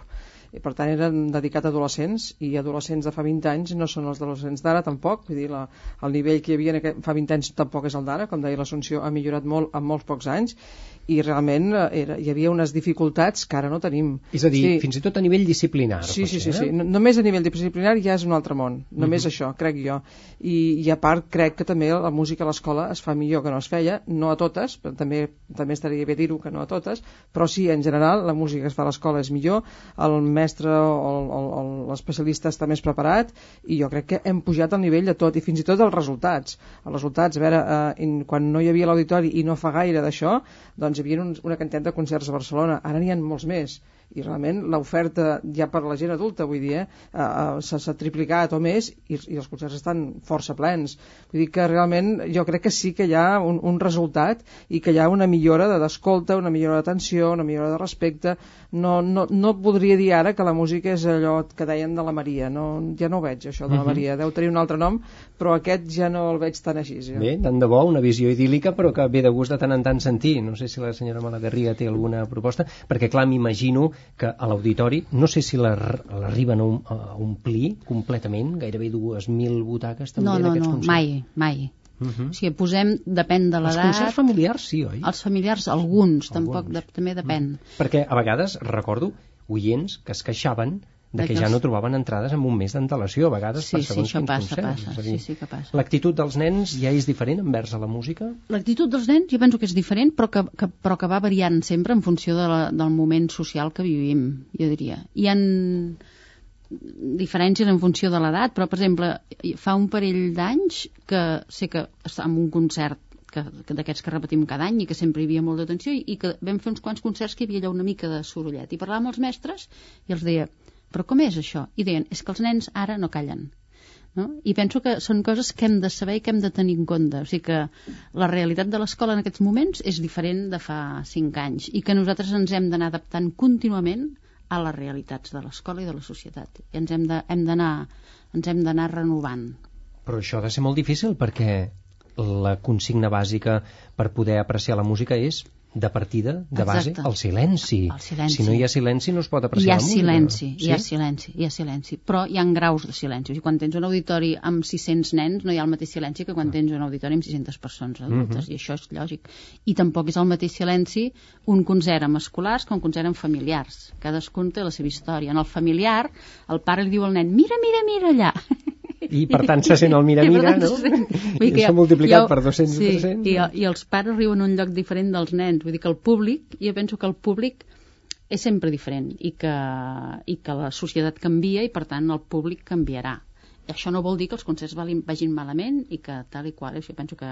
i per tant eren dedicat a adolescents i adolescents de fa 20 anys no són els adolescents d'ara tampoc vull dir, la, el nivell que hi havia aquest, fa 20 anys tampoc és el d'ara, com deia l'Assumpció ha millorat molt en molts pocs anys i realment eh, era, hi havia unes dificultats que ara no tenim. És a dir, sí. fins i tot a nivell disciplinar. Sí, sí, sí, sí. només a nivell disciplinar ja és un altre món, només uh. -huh. això, crec jo. I, I a part crec que també la música a l'escola es fa millor que no es feia, no a totes, però també, també estaria bé dir-ho que no a totes, però sí, en general, la música que es fa a l'escola és millor, el mestre o l'especialista està més preparat i jo crec que hem pujat el nivell de tot i fins i tot els resultats. Els resultats, a veure, eh, quan no hi havia l'auditori i no fa gaire d'això, doncs hi havia un, una quantitat de concerts a Barcelona, ara n'hi ha molts més i realment l'oferta ja per la gent adulta, vull dir, eh, s'ha triplicat o més i, i els concerts estan força plens. Vull dir que realment jo crec que sí que hi ha un, un resultat i que hi ha una millora d'escolta, una millora d'atenció, una millora de respecte. No, no, no podria dir ara que la música és allò que dèiem de la Maria, no, ja no ho veig això de la Maria, deu tenir un altre nom, però aquest ja no el veig tan així. Ja. Bé, tant de bo, una visió idíl·lica, però que ve de gust de tant en tant sentir. No sé si la senyora Malagarriga té alguna proposta, perquè clar, m'imagino que a l'auditori, no sé si l'arriben a, a omplir completament, gairebé dues mil butaques també no, no, en aquests no, concerts. mai, mai. Uh -huh. O sigui, posem, depèn de l'edat... Els concerts familiars sí, oi? Els familiars, alguns, alguns. tampoc, de, també depèn. Uh -huh. Perquè a vegades, recordo, oients que es queixaven de que ja no trobaven entrades en un mes d'antelació, a vegades sí, per segons sí, quins passa, concerts. Passa, sí, sí que passa. L'actitud dels nens ja és diferent envers a la música? L'actitud dels nens jo penso que és diferent, però que, que, però que va variant sempre en funció de la, del moment social que vivim, jo diria. Hi han diferències en funció de l'edat, però, per exemple, fa un parell d'anys que sé que està en un concert que, que d'aquests que repetim cada any i que sempre hi havia molta atenció i, i que vam fer uns quants concerts que hi havia allà una mica de sorollet i parlàvem amb els mestres i els deia però com és això? I deien, és que els nens ara no callen. No? I penso que són coses que hem de saber i que hem de tenir en compte. O sigui que la realitat de l'escola en aquests moments és diferent de fa 5 anys i que nosaltres ens hem d'anar adaptant contínuament a les realitats de l'escola i de la societat. I ens hem d'anar renovant. Però això ha de ser molt difícil perquè la consigna bàsica per poder apreciar la música és de partida, de base, Exacte. el silenci. El silenci. Si no hi ha silenci no es pot Hi apreciar ha la música. silenci, sí? hi ha silenci, hi ha silenci, però hi ha graus de silenci. O sigui, quan tens un auditori amb 600 nens no hi ha el mateix silenci que quan tens un auditori amb 600 persones adultes, Mhm. i això és lògic. I tampoc és el mateix silenci un concert amb escolars que un concert amb familiars. Cadascun té la seva història. En el familiar, el pare li diu al nen, mira, mira, mira allà. I per tant se sent el I mira-mira, no? Vull I això jo- multiplicat jo- per 200 sí, 300. I, I els pares riuen en un lloc diferent dels nens. Vull dir que el públic, jo penso que el públic és sempre diferent i que, i que la societat canvia i per tant el públic canviarà. I això no vol dir que els concerts valin, vagin malament i que tal i qual, això penso que,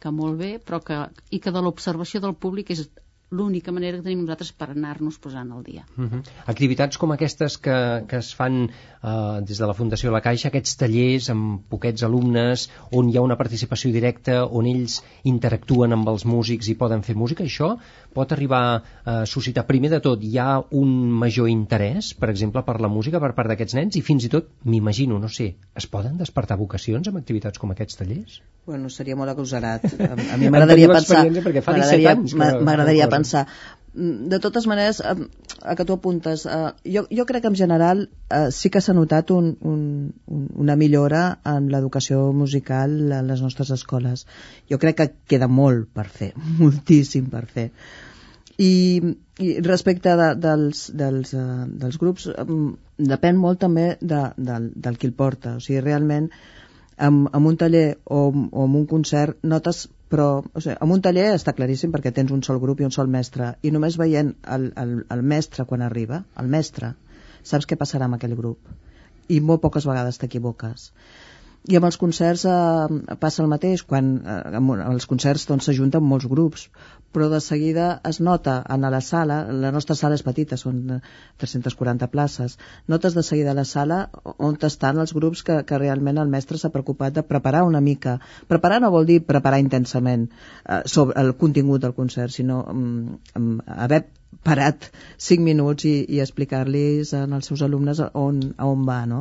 que molt bé, però que, i que de l'observació del públic és l'única manera que tenim nosaltres per anar-nos posant al dia. Uh -huh. Activitats com aquestes que, que es fan eh, des de la Fundació La Caixa, aquests tallers amb poquets alumnes, on hi ha una participació directa, on ells interactuen amb els músics i poden fer música, això pot arribar a suscitar, primer de tot, hi ha un major interès, per exemple, per la música per part d'aquests nens, i fins i tot, m'imagino, no sé, es poden despertar vocacions amb activitats com aquests tallers? Bueno, seria molt agosarat. A, a mi m'agradaria pensar... experiència perquè fa 17 m'agradaria- pensar. De totes maneres, a, a que tu apuntes, eh, jo, jo crec que en general eh, sí que s'ha notat un, un, una millora en l'educació musical a les nostres escoles. Jo crec que queda molt per fer, moltíssim per fer. I, i respecte de, dels, dels, uh, dels grups, um, depèn molt també de, del, del qui el porta. O sigui, realment, amb, amb un taller o, o amb un concert notes però o sigui, amb un taller està claríssim perquè tens un sol grup i un sol mestre. I només veient el, el, el mestre quan arriba el mestre, saps què passarà amb aquell grup? I molt poques vegades t'equivoques i amb els concerts eh, passa el mateix quan eh, amb els concerts doncs, s'ajunten molts grups però de seguida es nota en la sala, la nostra sala és petita són eh, 340 places notes de seguida a la sala on estan els grups que, que realment el mestre s'ha preocupat de preparar una mica. Preparar no vol dir preparar intensament eh, sobre el contingut del concert sinó mm, mm, haver parat 5 minuts i, i explicar-los als seus alumnes on, a on va, no?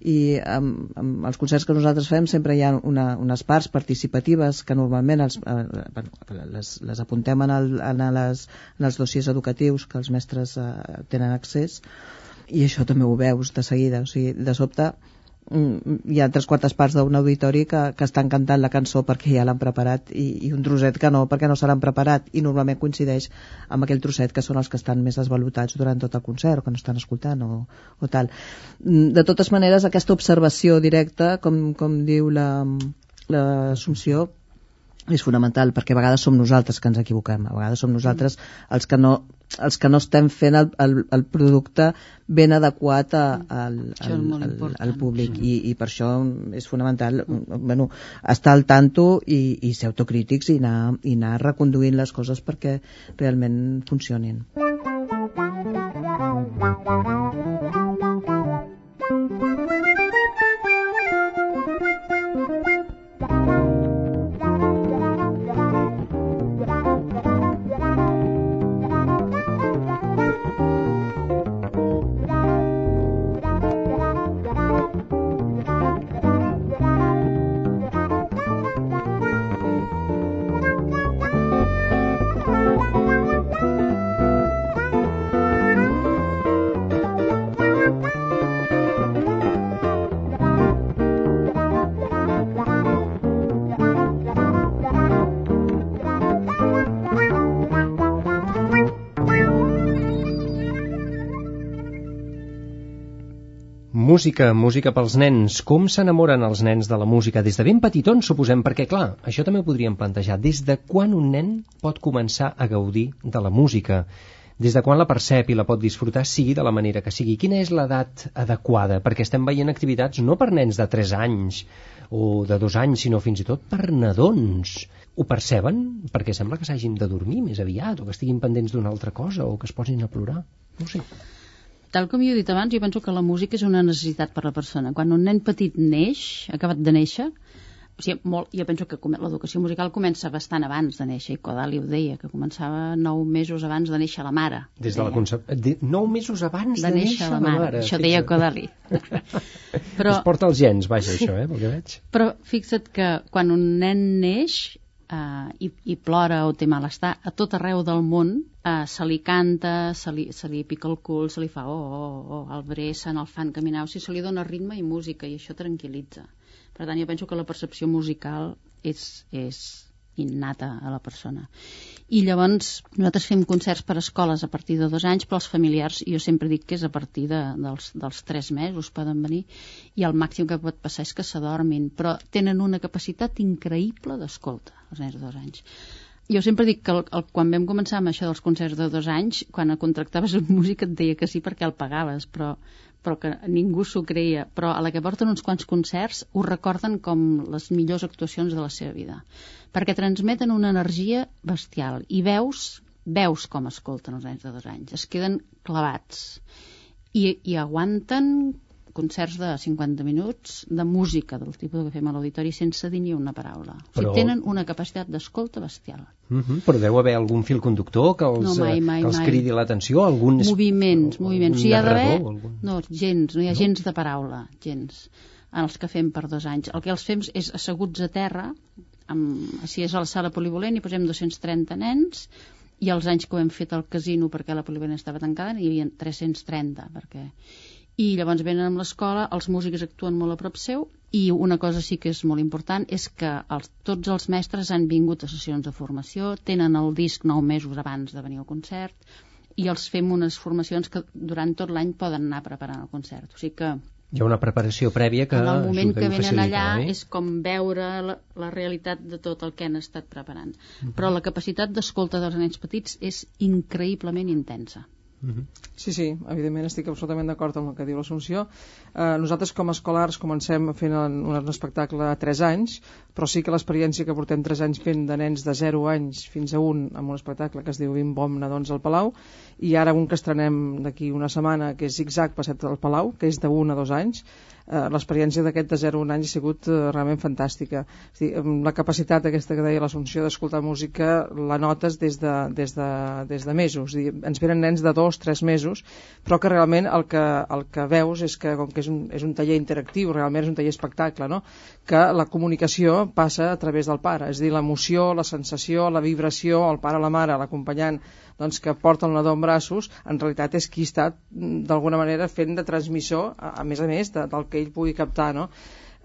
I amb, amb els concerts que nosaltres fem sempre hi ha una, unes parts participatives que normalment els, eh, les, les apuntem en, el, en, les, en els dossiers educatius que els mestres eh, tenen accés. I això també ho veus de seguida, o sigui, de sobte hi ha tres quartes parts d'un auditori que, que estan cantant la cançó perquè ja l'han preparat i, i un trosset que no, perquè no se l'han preparat i normalment coincideix amb aquell trosset que són els que estan més desvalutats durant tot el concert o que no estan escoltant o, o tal. Mm, De totes maneres, aquesta observació directa, com, com diu la- l'Assumpció, és fonamental perquè a vegades som nosaltres que ens equivoquem a vegades som nosaltres els que no, els que no estem fent el, el, el producte ben adequat a, al, és al, al, important, al públic i, i per això és fonamental bueno, estar al tanto i, i ser autocrítics i anar, i anar reconduint les coses perquè realment funcionin Música, música pels nens. Com s'enamoren els nens de la música? Des de ben petitons, suposem, perquè, clar, això també ho podríem plantejar. Des de quan un nen pot començar a gaudir de la música? Des de quan la percep i la pot disfrutar, sigui de la manera que sigui? Quina és l'edat adequada? Perquè estem veient activitats no per nens de 3 anys o de 2 anys, sinó fins i tot per nadons. Ho perceben? Perquè sembla que s'hagin de dormir més aviat, o que estiguin pendents d'una altra cosa, o que es posin a plorar. No sé. Tal com jo he dit abans, jo penso que la música és una necessitat per a la persona. Quan un nen petit neix, acabat de néixer, o sigui, molt, jo penso que l'educació musical comença bastant abans de néixer, i Kodali ho deia, que començava nou mesos abans de néixer la mare. Des de la concep... de... Nou mesos abans de, de néixer la mare. mare. Això deia Kodali. Però... Es porta els gens, vaja, això, eh, pel que veig. Però fixa't que quan un nen neix, eh, i, i plora o té malestar, a tot arreu del món eh, se li canta, se li, se li pica el cul, se li fa oh, oh, oh, el bressen, el fan caminar, o sigui, se li dona ritme i música i això tranquil·litza. Per tant, jo penso que la percepció musical és, és, innata a la persona. I llavors nosaltres fem concerts per a escoles a partir de dos anys, però els familiars jo sempre dic que és a partir de, dels, dels tres mesos poden venir i el màxim que pot passar és que s'adormin, però tenen una capacitat increïble d'escolta, els nens de dos anys jo sempre dic que el, el, quan vam començar amb això dels concerts de dos anys, quan contractaves un músic et deia que sí perquè el pagaves, però però que ningú s'ho creia, però a la que porten uns quants concerts ho recorden com les millors actuacions de la seva vida, perquè transmeten una energia bestial i veus, veus com escolten els anys de dos anys, es queden clavats i, i aguanten concerts de 50 minuts de música del tipus que fem a l'auditori sense dir ni una paraula. Però... O sigui, tenen una capacitat d'escolta bestial. Uh mhm, -huh. Però deu haver algun fil conductor que els, no, mai, mai, que els cridi l'atenció? Algun... Moviments, moviments. O sigui, hi ha d'haver... Algun... No, gens, no hi ha no? gens de paraula, gens en els que fem per dos anys. El que els fem és asseguts a terra, amb, si és a la sala polivalent, hi posem 230 nens, i els anys que ho hem fet al casino perquè la polivalent estava tancada n'hi havia 330 perquè i llavors venen amb l'escola, els músics actuen molt a prop seu i una cosa sí que és molt important és que els, tots els mestres han vingut a sessions de formació, tenen el disc nou mesos abans de venir al concert i els fem unes formacions que durant tot l'any poden anar preparant el concert. O sigui que hi ha una preparació prèvia que en el moment que venen facilita, allà eh? és com veure la, la realitat de tot el que han estat preparant. Uh -huh. Però la capacitat d'escolta dels nens petits és increïblement intensa. -huh. Sí, sí, evidentment estic absolutament d'acord amb el que diu l'Assumpció. Eh, nosaltres com a escolars comencem fent un, espectacle a 3 anys, però sí que l'experiència que portem 3 anys fent de nens de 0 anys fins a un amb un espectacle que es diu Bim Bom Nadons al Palau, i ara un que estrenem d'aquí una setmana, que és Zigzag Passet al Palau, que és de 1 a 2 anys, l'experiència d'aquest de 0 a 1 any ha sigut eh, realment fantàstica. És dir, la capacitat aquesta que deia l'Assumpció d'escoltar música la notes des de, des de, des de mesos. És dir, ens venen nens de 2, 3 mesos, però que realment el que, el que veus és que, com que és un, és un taller interactiu, realment és un taller espectacle, no? que la comunicació passa a través del pare, és dir, l'emoció, la sensació, la vibració, el pare, la mare, l'acompanyant, doncs, que porta el nadó en braços, en realitat és qui està d'alguna manera fent de transmissor, a, a més a més, de, del que ell pugui captar, no?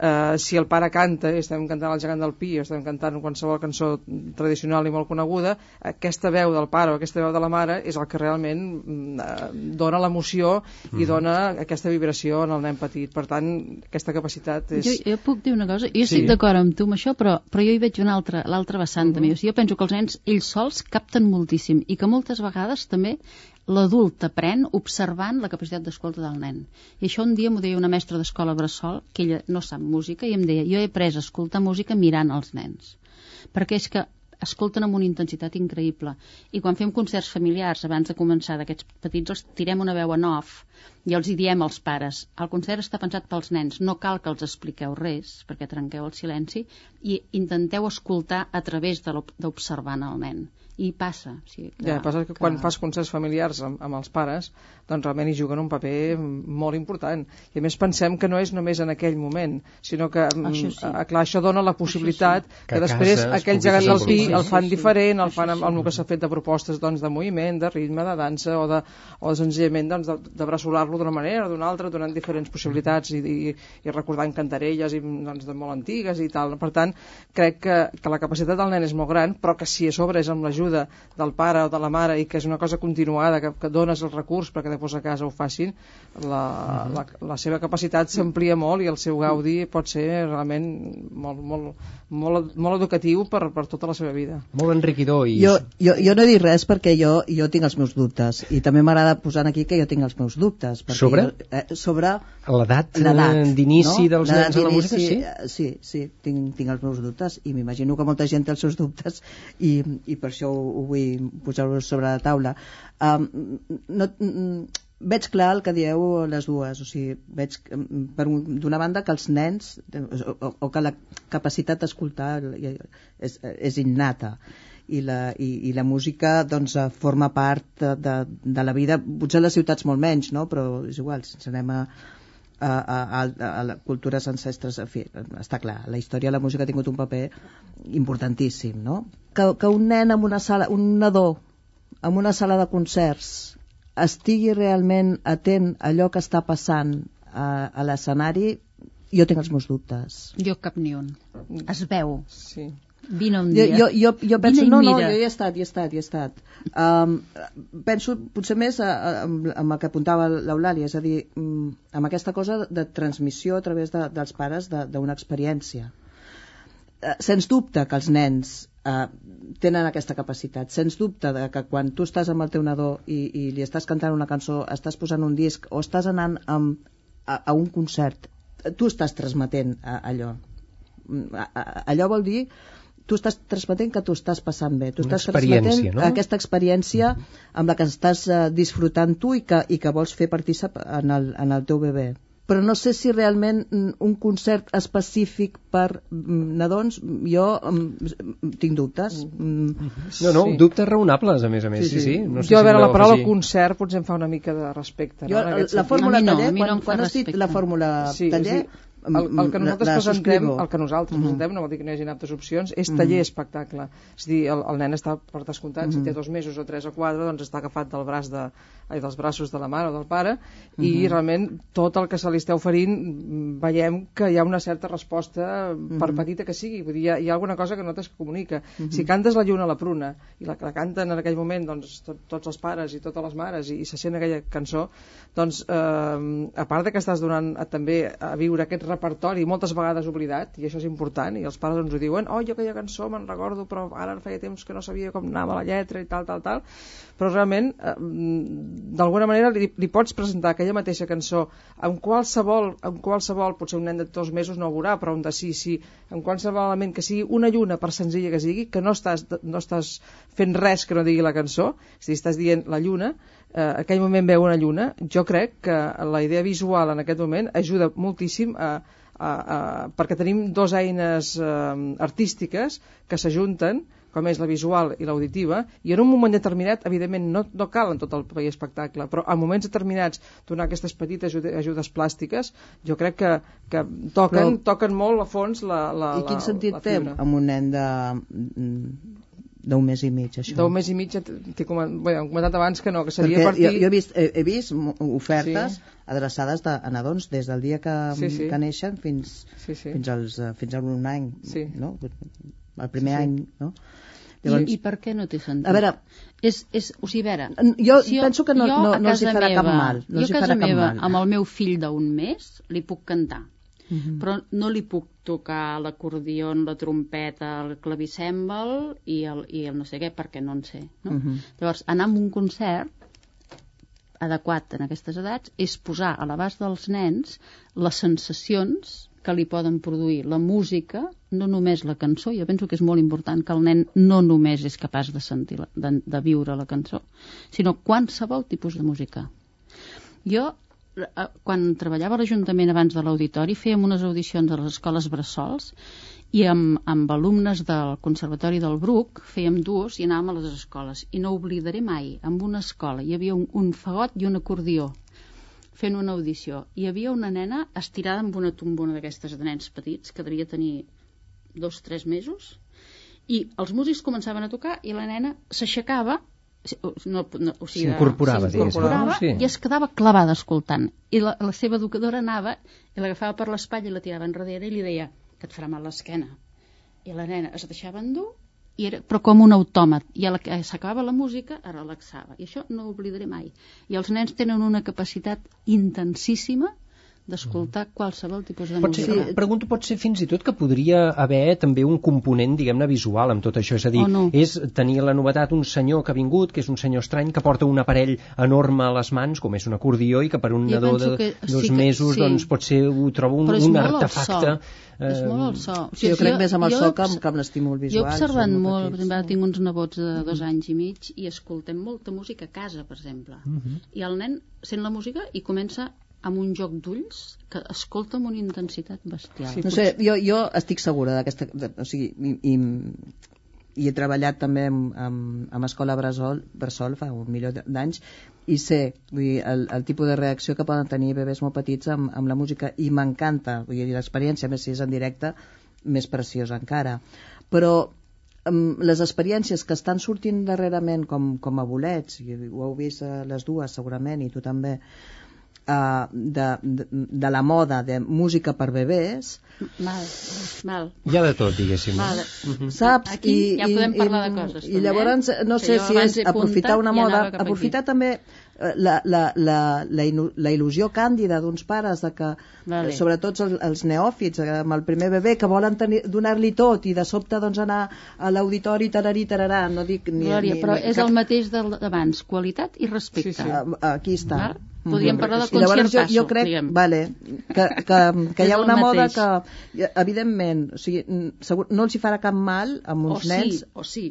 Eh, si el pare canta i estem cantant el gegant del Pi o estem cantant qualsevol cançó tradicional i molt coneguda aquesta veu del pare o aquesta veu de la mare és el que realment mm, eh, dona l'emoció mm. i dona aquesta vibració en el nen petit per tant aquesta capacitat és... Jo, jo puc dir una cosa, jo estic sí. d'acord amb tu amb això però, però jo hi veig una altra, l'altra vessant mm -hmm. també, o sigui, jo penso que els nens ells sols capten moltíssim i que moltes vegades també l'adult aprèn observant la capacitat d'escolta del nen. I això un dia m'ho deia una mestra d'escola Bressol, que ella no sap música, i em deia, jo he après a escoltar música mirant els nens. Perquè és que escolten amb una intensitat increïble. I quan fem concerts familiars, abans de començar d'aquests petits, els tirem una veu en off i els hi diem als pares, el concert està pensat pels nens, no cal que els expliqueu res, perquè trenqueu el silenci, i intenteu escoltar a través d'observant el nen i passa. O sigui, que, ja, passa que, que quan fas concerts familiars amb, amb els pares, doncs realment hi juguen un paper molt important. I a més pensem que no és només en aquell moment, sinó que, mm, això sí. a, clar, això dona la possibilitat això sí. que, que després aquell gegant del pi el fan sí, diferent, el fan amb, amb el que s'ha fet de propostes doncs, de moviment, de ritme, de dansa o de, o de senzillament doncs, de, de bressolar-lo d'una manera o d'una altra, donant diferents possibilitats i, i, i recordant cantarelles i, doncs, de molt antigues i tal. Per tant, crec que, que la capacitat del nen és molt gran, però que si a sobre és amb l'ajuda l'ajuda del pare o de la mare i que és una cosa continuada, que, que dones el recurs perquè després a casa ho facin, la, la, la seva capacitat s'amplia molt i el seu gaudi pot ser realment molt, molt, molt, molt educatiu per, per tota la seva vida. Molt enriquidor i... Jo, jo, jo no he dit res perquè jo, jo tinc els meus dubtes i també m'agrada posar aquí que jo tinc els meus dubtes perquè Sobre? Jo, eh, sobre L'edat d'inici no? dels nens a la música, sí? sí, sí, tinc, tinc els meus dubtes i m'imagino que molta gent té els seus dubtes i, i per això ho, ho vull posar-ho sobre la taula um, no, mm, veig clar el que dieu les dues o sigui, veig mm, per un- d'una banda que els nens o, o, o que la capacitat d'escoltar és, és innata i la, i, i la música doncs, forma part de, de, de la vida potser a les ciutats molt menys no? però és igual, si ens anem a, a, a, a, a les cultures ancestres en fi, està clar, la història de la música ha tingut un paper importantíssim no? que, que un nen amb una sala un nadó en una sala de concerts estigui realment atent a allò que està passant a, a l'escenari jo tinc els meus dubtes Jo cap ni un. Es veu. Sí. Vine un dia. jo, jo, jo penso, no, no, jo hi he estat, hi he estat, hi he estat. Um, penso potser més a, a, amb, amb el que apuntava l'Eulàlia, és a dir, mm, amb aquesta cosa de transmissió a través de, dels pares de- d'una experiència. Eh, sens dubte que els nens eh, tenen aquesta capacitat. Sens dubte de que quan tu estàs amb el teu nadó i, i li estàs cantant una cançó, estàs posant un disc o estàs anant amb, a, a un concert, tu estàs transmetent a, allò. A- a- Allò vol dir tu estàs transmetent que tu estàs passant bé, tu Una estàs transmetent no? aquesta experiència amb la que estàs eh, disfrutant tu i que, i que vols fer partícip en el, en el teu bebè però no sé si realment mm, un concert específic per mm, nadons, jo mm, tinc dubtes. Mm. No, no, Sí. dubtes raonables, a més a més, sí, Sí, sí. sí. No sé jo, a si veure, la voleu paraula afegir. concert potser em fa una mica de respecte. Jo, no? La sentit. fórmula no, taller, no quan, fa quan has dit la fórmula Sí, taller, sigui, el, el que nosaltres la presentem, subscrivo. el que nosaltres Mhm. presentem, no vol dir que no hi hagi altres opcions, és taller espectacle. És a dir, el, el nen està per descomptat, si té dos mesos o tres o quatre, doncs està agafat del braç de, ai, dels braços de la mare o del pare, i realment tot el que se li està oferint veiem que hi ha una certa resposta, per petita que sigui. Vull dir, hi ha, hi ha alguna cosa que no es comunica. Si cantes la lluna a la pruna, i la, la canten en aquell moment doncs, tot, tots els pares i totes les mares, i, i se sent aquella cançó, doncs, eh, a part de que estàs donant a, també a viure aquest repertori moltes vegades oblidat, i això és important, i els pares ens ho diuen, oh, jo aquella cançó me'n recordo, però ara feia temps que no sabia com anava la lletra i tal, tal, tal, però realment, eh, d'alguna manera, li, li pots presentar aquella mateixa cançó amb qualsevol, amb qualsevol, potser un nen de dos mesos no ho veurà, però un de sí, sí, amb qualsevol element que sigui una lluna, per senzilla que sigui, que no estàs, no estàs fent res que no digui la cançó, dir, estàs dient la lluna, eh, aquell moment veu una lluna, jo crec que la idea visual en aquest moment ajuda moltíssim a, a, a, perquè tenim dues eines eh, artístiques que s'ajunten com és la visual i l'auditiva, i en un moment determinat, evidentment, no, no cal en tot el país espectacle, però en moments determinats donar aquestes petites ajudes, plàstiques, jo crec que, que toquen, Però- toquen molt a fons la, la, I quin la, sentit la té amb un nen de d'un mes i mig, això? D'un mes i mig, t'he comen- bé, hem comentat abans que no, que seria Perquè a partir... jo, jo he vist, he, he vist ofertes Sí. adreçades de, a nadons des del dia que, Sí, sí. que neixen fins, Sí, sí. fins, als, eh, fins a un any, Sí. no? el primer Sí, sí. any. No? I, I per què no té sentit? a veure, És, és, o sigui, a veure... jo penso que no, jo no, no els hi farà cap meva- mal. No jo a casa farà cap meva, mal. amb el meu fill d'un mes, li puc cantar. Mhm. Però no li puc tocar l'acordió, la trompeta, el clavicèmbal i el, i el no sé què, perquè no en sé. No? Mhm. Llavors, anar a un concert adequat en aquestes edats és posar a l'abast dels nens les sensacions que li poden produir la música, no només la cançó, jo penso que és molt important que el nen no només és capaç de sentir, la, de, de viure la cançó, sinó qualsevol tipus de música. Jo, quan treballava a l'Ajuntament abans de l'auditori, fèiem unes audicions a les escoles bressols i amb, amb alumnes del Conservatori del Bruc fèiem duos i anàvem a les escoles. I no oblidaré mai, en una escola hi havia un, un fagot i un acordió fent una audició. Hi havia una nena estirada amb una tombona d'aquestes de nens petits, que devia tenir dos tres mesos, i els músics començaven a tocar i la nena s'aixecava no, no, o sigui, S'incorporava, s'incorporava no? Sí. i es quedava clavada escoltant. I la, la seva educadora anava i l'agafava per l'espatlla i la tirava enrere i li deia que et farà mal l'esquena. I la nena es deixava endur i era, però com un autòmat. I a la que s'acabava la música es relaxava. I això no ho oblidaré mai. I els nens tenen una capacitat intensíssima d'escoltar qualsevol tipus de Pot ser, música. sí. Pregunto, pot ser fins i tot que podria haver també un component, diguem-ne, visual amb tot això. És a dir, no. és tenir la novetat un senyor que ha vingut, que és un senyor estrany, que porta un aparell enorme a les mans, com és un acordió, i que per un Jo nadó de que dos sí que- mesos, sí. doncs potser ho trobo un, un artefacte... És molt el so. O Sí, jo crec més amb el jo so que amb, que amb l'estímul Jo visual. he observat molt, per exemple, tinc uns nebots de dos anys i mig i escoltem molta música a casa, per exemple. Mhm. I el nen sent la música i comença amb un joc d'ulls que escolta amb una intensitat bestial. Sí. No sé, jo, jo estic segura d'aquesta... O sigui, i, i, i he treballat també amb, amb, amb Escola Bressol, Bressol fa un milió d'anys i sé vull dir, el, el tipus de reacció que poden tenir bebès molt petits amb, amb la música i m'encanta, vull dir, l'experiència, més si és en directe, més preciosa encara. Però les experiències que estan sortint darrerament com, com a bolets, i ho heu vist a les dues segurament, i tu també, uh, de, de, de la moda de música per bebès, Mal, mal. Hi ha de tot, diguéssim. mal. saps? Aquí ja podem parlar de coses, I també, llavors, eh? no sé si és aprofitar una i moda, cap aquí. aprofitar també eh, la, la, la, la, inu- la il·lusió càndida d'uns pares de que, Vale. eh, sobretot els, els neòfits, eh, amb el primer bebè, que volen donar-li tot i de sobte doncs, anar a l'auditori tararí, tararà, no dic ni... Glòria, ni, però ni és cap- el mateix d'abans, qualitat i respecte. Sí, sí. Ah, aquí està. Val? Podríem parlar del llavors jo, jo crec diguem. vale, que, que, que hi ha una moda mateix. que, evidentment, o sigui, segur, no els hi farà cap mal amb O uns sí, nens o sí,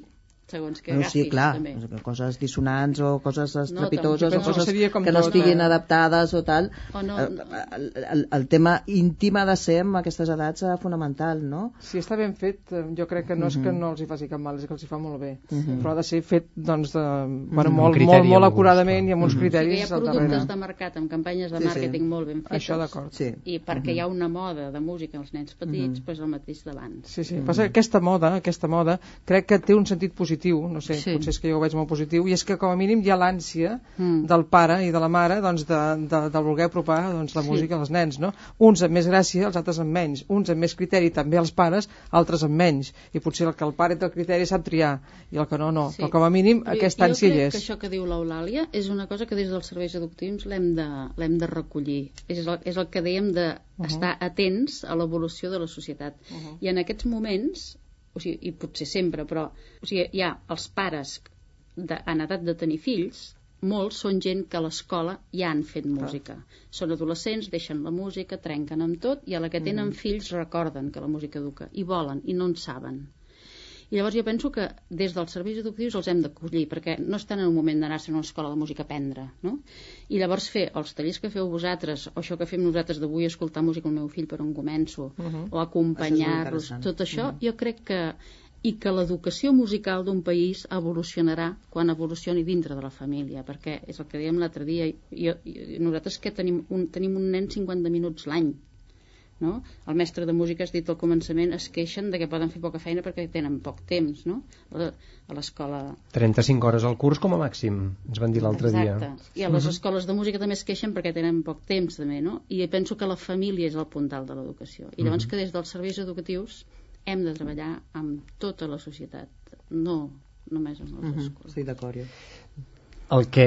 segons que no, sí, agafis, clar, també. coses dissonants o coses estrepitoses també o que coses com que no tot, estiguin eh? adaptades o tal. O no- el, el, el, tema íntim ha de ser amb aquestes edats eh, fonamental, no? Si està ben fet, eh, jo crec que no és que no els hi faci cap mal, és que els hi fa molt bé. Però ha de ser fet doncs, de, bueno, molt, criteri, molt, molt amb acuradament i amb uns sigui que hi criteris ha productes darrere. de mercat amb campanyes de Sí, sí. màrqueting molt ben fetes Això d'acord. Sí. i perquè hi ha una moda de música als nens petits, Mhm. doncs el mateix d'abans. Sí, sí. Passa que aquesta moda, aquesta moda, crec que té un sentit positiu, no sé, Sí. potser és que jo ho veig molt positiu, i és que com a mínim hi ha l'ànsia Mm. del pare i de la mare doncs, de, de, de voler apropar doncs, la Sí. música als nens, no? Uns amb més gràcia, els altres amb menys, uns amb més criteri també els pares, altres amb menys, i potser el que el pare té el criteri sap triar, i el que no, no, Sí. però com a mínim Jo- aquesta ànsia hi Jo crec és. que això que diu l'Eulàlia és una cosa que des dels serveis educatius l'hem de, de recollir. És el, és el que dèiem d'estar Uh-huh. uh -huh. atents a l'evolució de la societat. Uh. -huh. I en aquests moments, o sigui, i potser sempre, però o sigui, hi ha els pares de, en edat de tenir fills, molts són gent que a l'escola ja han fet música. Són adolescents, deixen la música, trenquen amb tot, i a la que tenen Mm. fills recorden que la música educa, i volen, i no en saben. I llavors jo penso que des dels serveis educatius els hem d'acollir, perquè no estan en un moment d'anar-se a una escola de música a aprendre, no? I llavors fer els tallers que feu vosaltres, o això que fem nosaltres d'avui, escoltar música al meu fill per on començo, Uh -huh. o acompanyar-los, tot això, jo crec que i que l'educació musical d'un país evolucionarà quan evolucioni dintre de la família, perquè és el que dèiem l'altre dia, jo, jo, nosaltres que tenim un, tenim un nen 50 minuts l'any, no? El mestre de música, has dit al començament, es queixen de que poden fer poca feina perquè tenen poc temps, no? A l'escola... 35 hores al curs com a màxim, ens van dir l'altre dia. Exacte. I a les escoles de música també es queixen perquè tenen poc temps, també, no? I penso que la família és el puntal de l'educació. I llavors que des dels serveis educatius hem de treballar amb tota la societat, no només amb les escoles. Estic d'acord. El que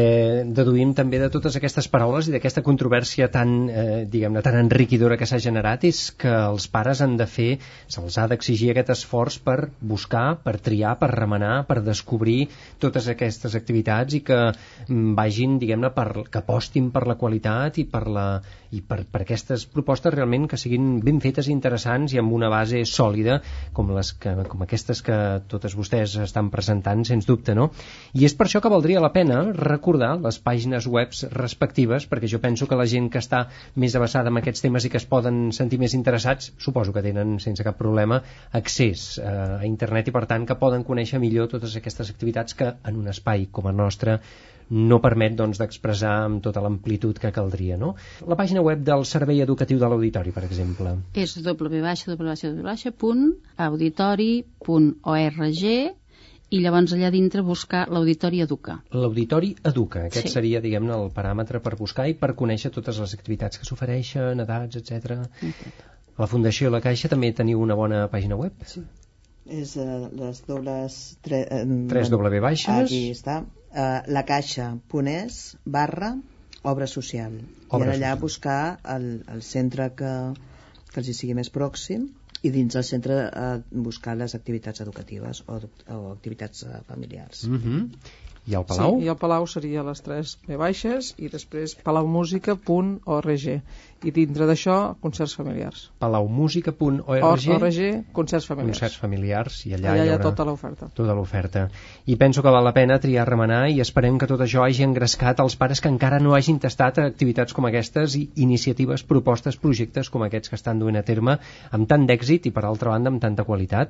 deduïm també de totes aquestes paraules i d'aquesta controvèrsia tan, eh, diguem-ne, tan enriquidora que s'ha generat és que els pares han de fer, se'ls ha d'exigir aquest esforç per buscar, per triar, per remenar, per descobrir totes aquestes activitats i que mm, vagin, diguem-ne, per, que apostin per la qualitat i per, la, i per, per aquestes propostes realment que siguin ben fetes i interessants i amb una base sòlida com, les que, com aquestes que totes vostès estan presentant, sens dubte, no? I és per això que valdria la pena recordar les pàgines webs respectives, perquè jo penso que la gent que està més avançada en aquests temes i que es poden sentir més interessats, suposo que tenen sense cap problema accés eh, a internet i per tant que poden conèixer millor totes aquestes activitats que en un espai com el nostre no permet doncs, d'expressar amb tota l'amplitud que caldria. No? La pàgina web del Servei Educatiu de l'Auditori, per exemple. És www.auditori.org i llavors allà dintre buscar l'Auditori Educa. L'Auditori Educa, aquest Sí. seria, diguem-ne, el paràmetre per buscar i per conèixer totes les activitats que s'ofereixen, edats, etc. La Fundació La Caixa també teniu una bona pàgina web? Sí. És uh, les dobles... Tre, eh, 3W baixes. Aquí està. Uh, la caixa ponés barra obra social. Obra I ara allà social. buscar el, el centre que, que els hi sigui més pròxim i dins del centre eh, buscar les activitats educatives o, o activitats eh, familiars. Mm I el Palau? Sí, i el Palau seria les 3 B baixes i després palaumusica.org i dintre d'això concerts familiars. palaumusica.org ORG, concerts familiars. concerts familiars i allà, Allà hi ha haurà tota l'oferta. tota l'oferta. I penso que val la pena triar remenar i esperem que tot això hagi engrescat els pares que encara no hagin tastat activitats com aquestes i iniciatives, propostes, projectes com aquests que estan duent a terme amb tant d'èxit i per altra banda amb tanta qualitat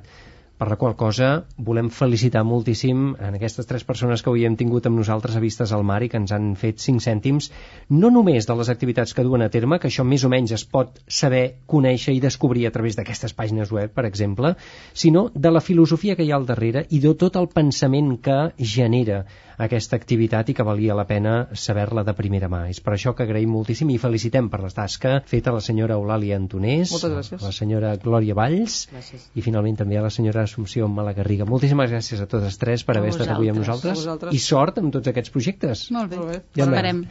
per la qual cosa volem felicitar moltíssim en aquestes tres persones que avui hem tingut amb nosaltres a Vistes al Mar i que ens han fet 5 cèntims, no només de les activitats que duen a terme, que això més o menys es pot saber, conèixer i descobrir a través d'aquestes pàgines web, per exemple, sinó de la filosofia que hi ha al darrere i de tot el pensament que genera aquesta activitat i que valia la pena saber-la de primera mà. És per això que agraïm moltíssim i felicitem per la tasca feta a la senyora Eulàlia Antonés, a la senyora Glòria Valls Gràcies. i finalment també a la senyora Assumpció Malagarriga. Moltíssimes gràcies a totes tres per A haver estat avui amb nosaltres vosaltres. i sort amb tots aquests projectes. Molt bé, Molt bé. Ja esperem.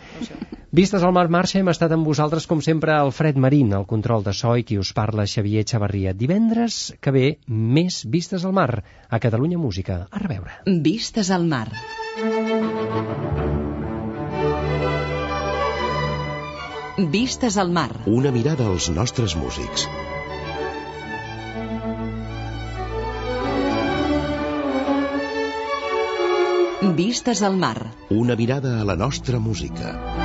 Vistes al Mar Marxa hem estat amb vosaltres com sempre Alfred Marín, el control de so i qui us parla Xavier Xavarria. Divendres que ve més Vistes al Mar a Catalunya Música. A reveure. Vistes al mar. Vistes al mar. Una mirada als nostres músics. Vistes al mar. Una mirada a la nostra música.